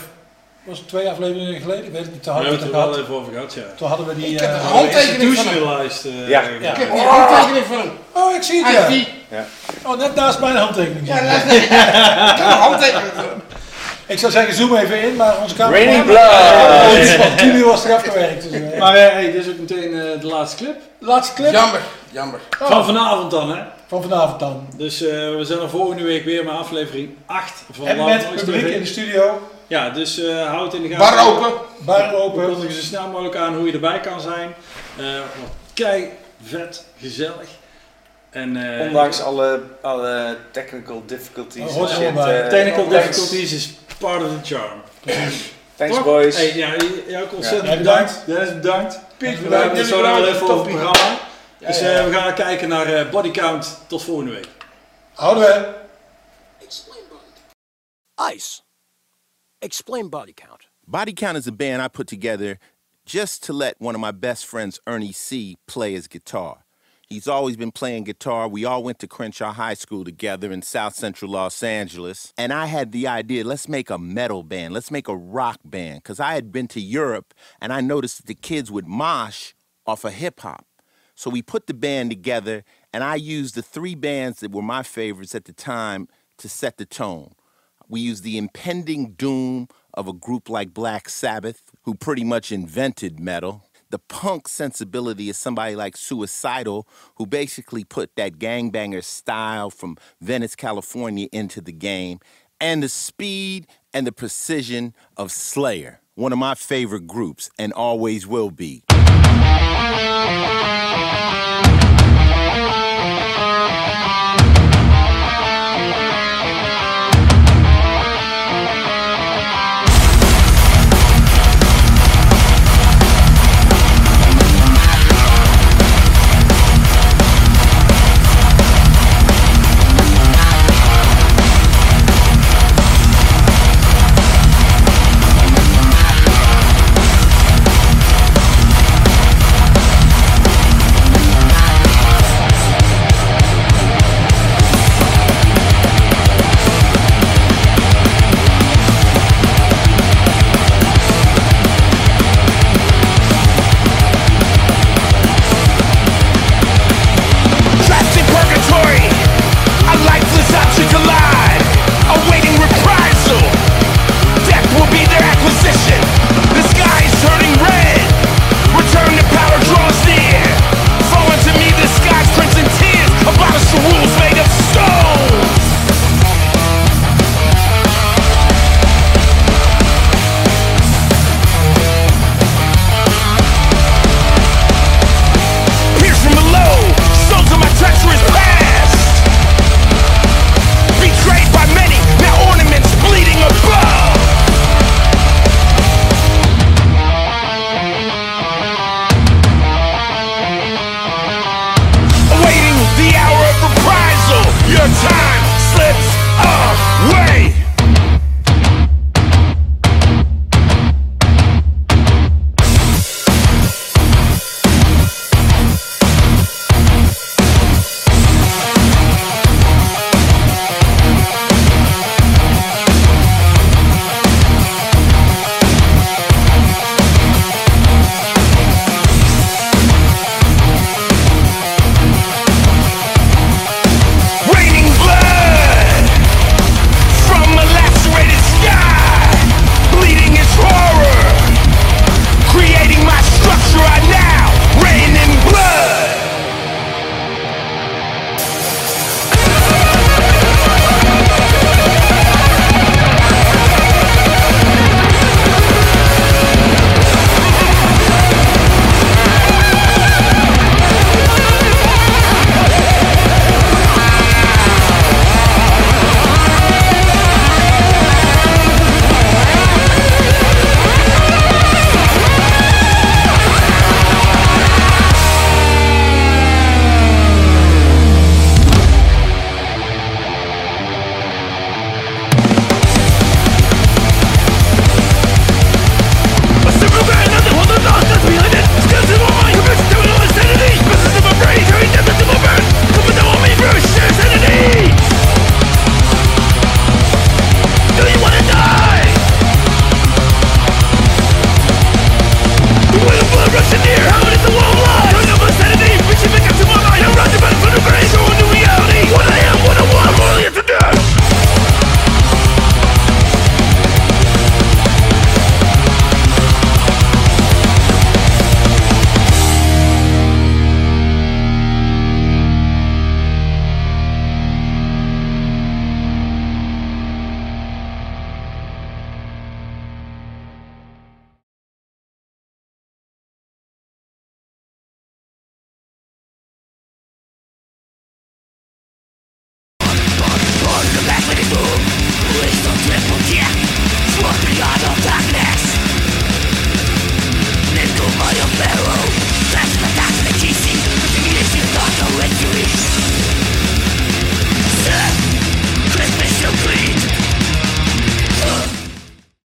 was het twee afleveringen geleden, ik weet het niet, toen Daar hadden hebben we het er gehad. even over gehad, ja. Toen hadden we die... Ik heb eh, een handtekening van hem. Ja. Ik heb die handtekening van hem. Oh, ik zie het, ja. Oh, net naast mijn handtekening. Ja, is- ik heb een handtekening van hem. Ik zou zeggen, zoom even in, maar onze camera... Raining Oh, Blood! Jullie was eraf gewerkt. Dus, eh. Maar eh, hey, dit is ook meteen eh, de laatste clip. Laatste clip Jammer, jammer. Van vanavond dan, hè. van vanavond dan. Dus eh, we zijn er volgende week weer met aflevering 8 van En met Noise publiek TV. in de studio, Ja, dus eh houd het in de gaten. Bar open. bar We open. kondigen zo snel mogelijk aan hoe je erbij kan zijn. Eh wat kei vet, gezellig. En, eh, Ondanks alle, alle technical difficulties. Oh, shit, Technical difficulties is part of the charm. Thanks Toch? boys. Hey, ja, jij ook ontzettend Ja, bedankt. Dennis bedankt. Piet, we bedankt. hebben het zo wel even over het Toppie. programma. Dus Ja, eh, we gaan kijken naar eh, body count. Tot volgende week. Houden we. Ice. Explain body count. Body Count is a band I put together just to let one of my best friends, Ernie C., play his guitar. He's always been playing guitar. We all went to Crenshaw High School together in South Central Los Angeles. And I had the idea let's make a metal band, let's make a rock band. Because I had been to Europe and I noticed that the kids would mosh off of hip hop. So we put the band together, and I used the three bands that were my favorites at the time to set the tone. We used the impending doom of a group like Black Sabbath, who pretty much invented metal. The punk sensibility of somebody like Suicidal, who basically put that gangbanger style from Venice, California into the game. And the speed and the precision of Slayer, one of my favorite groups and always will be.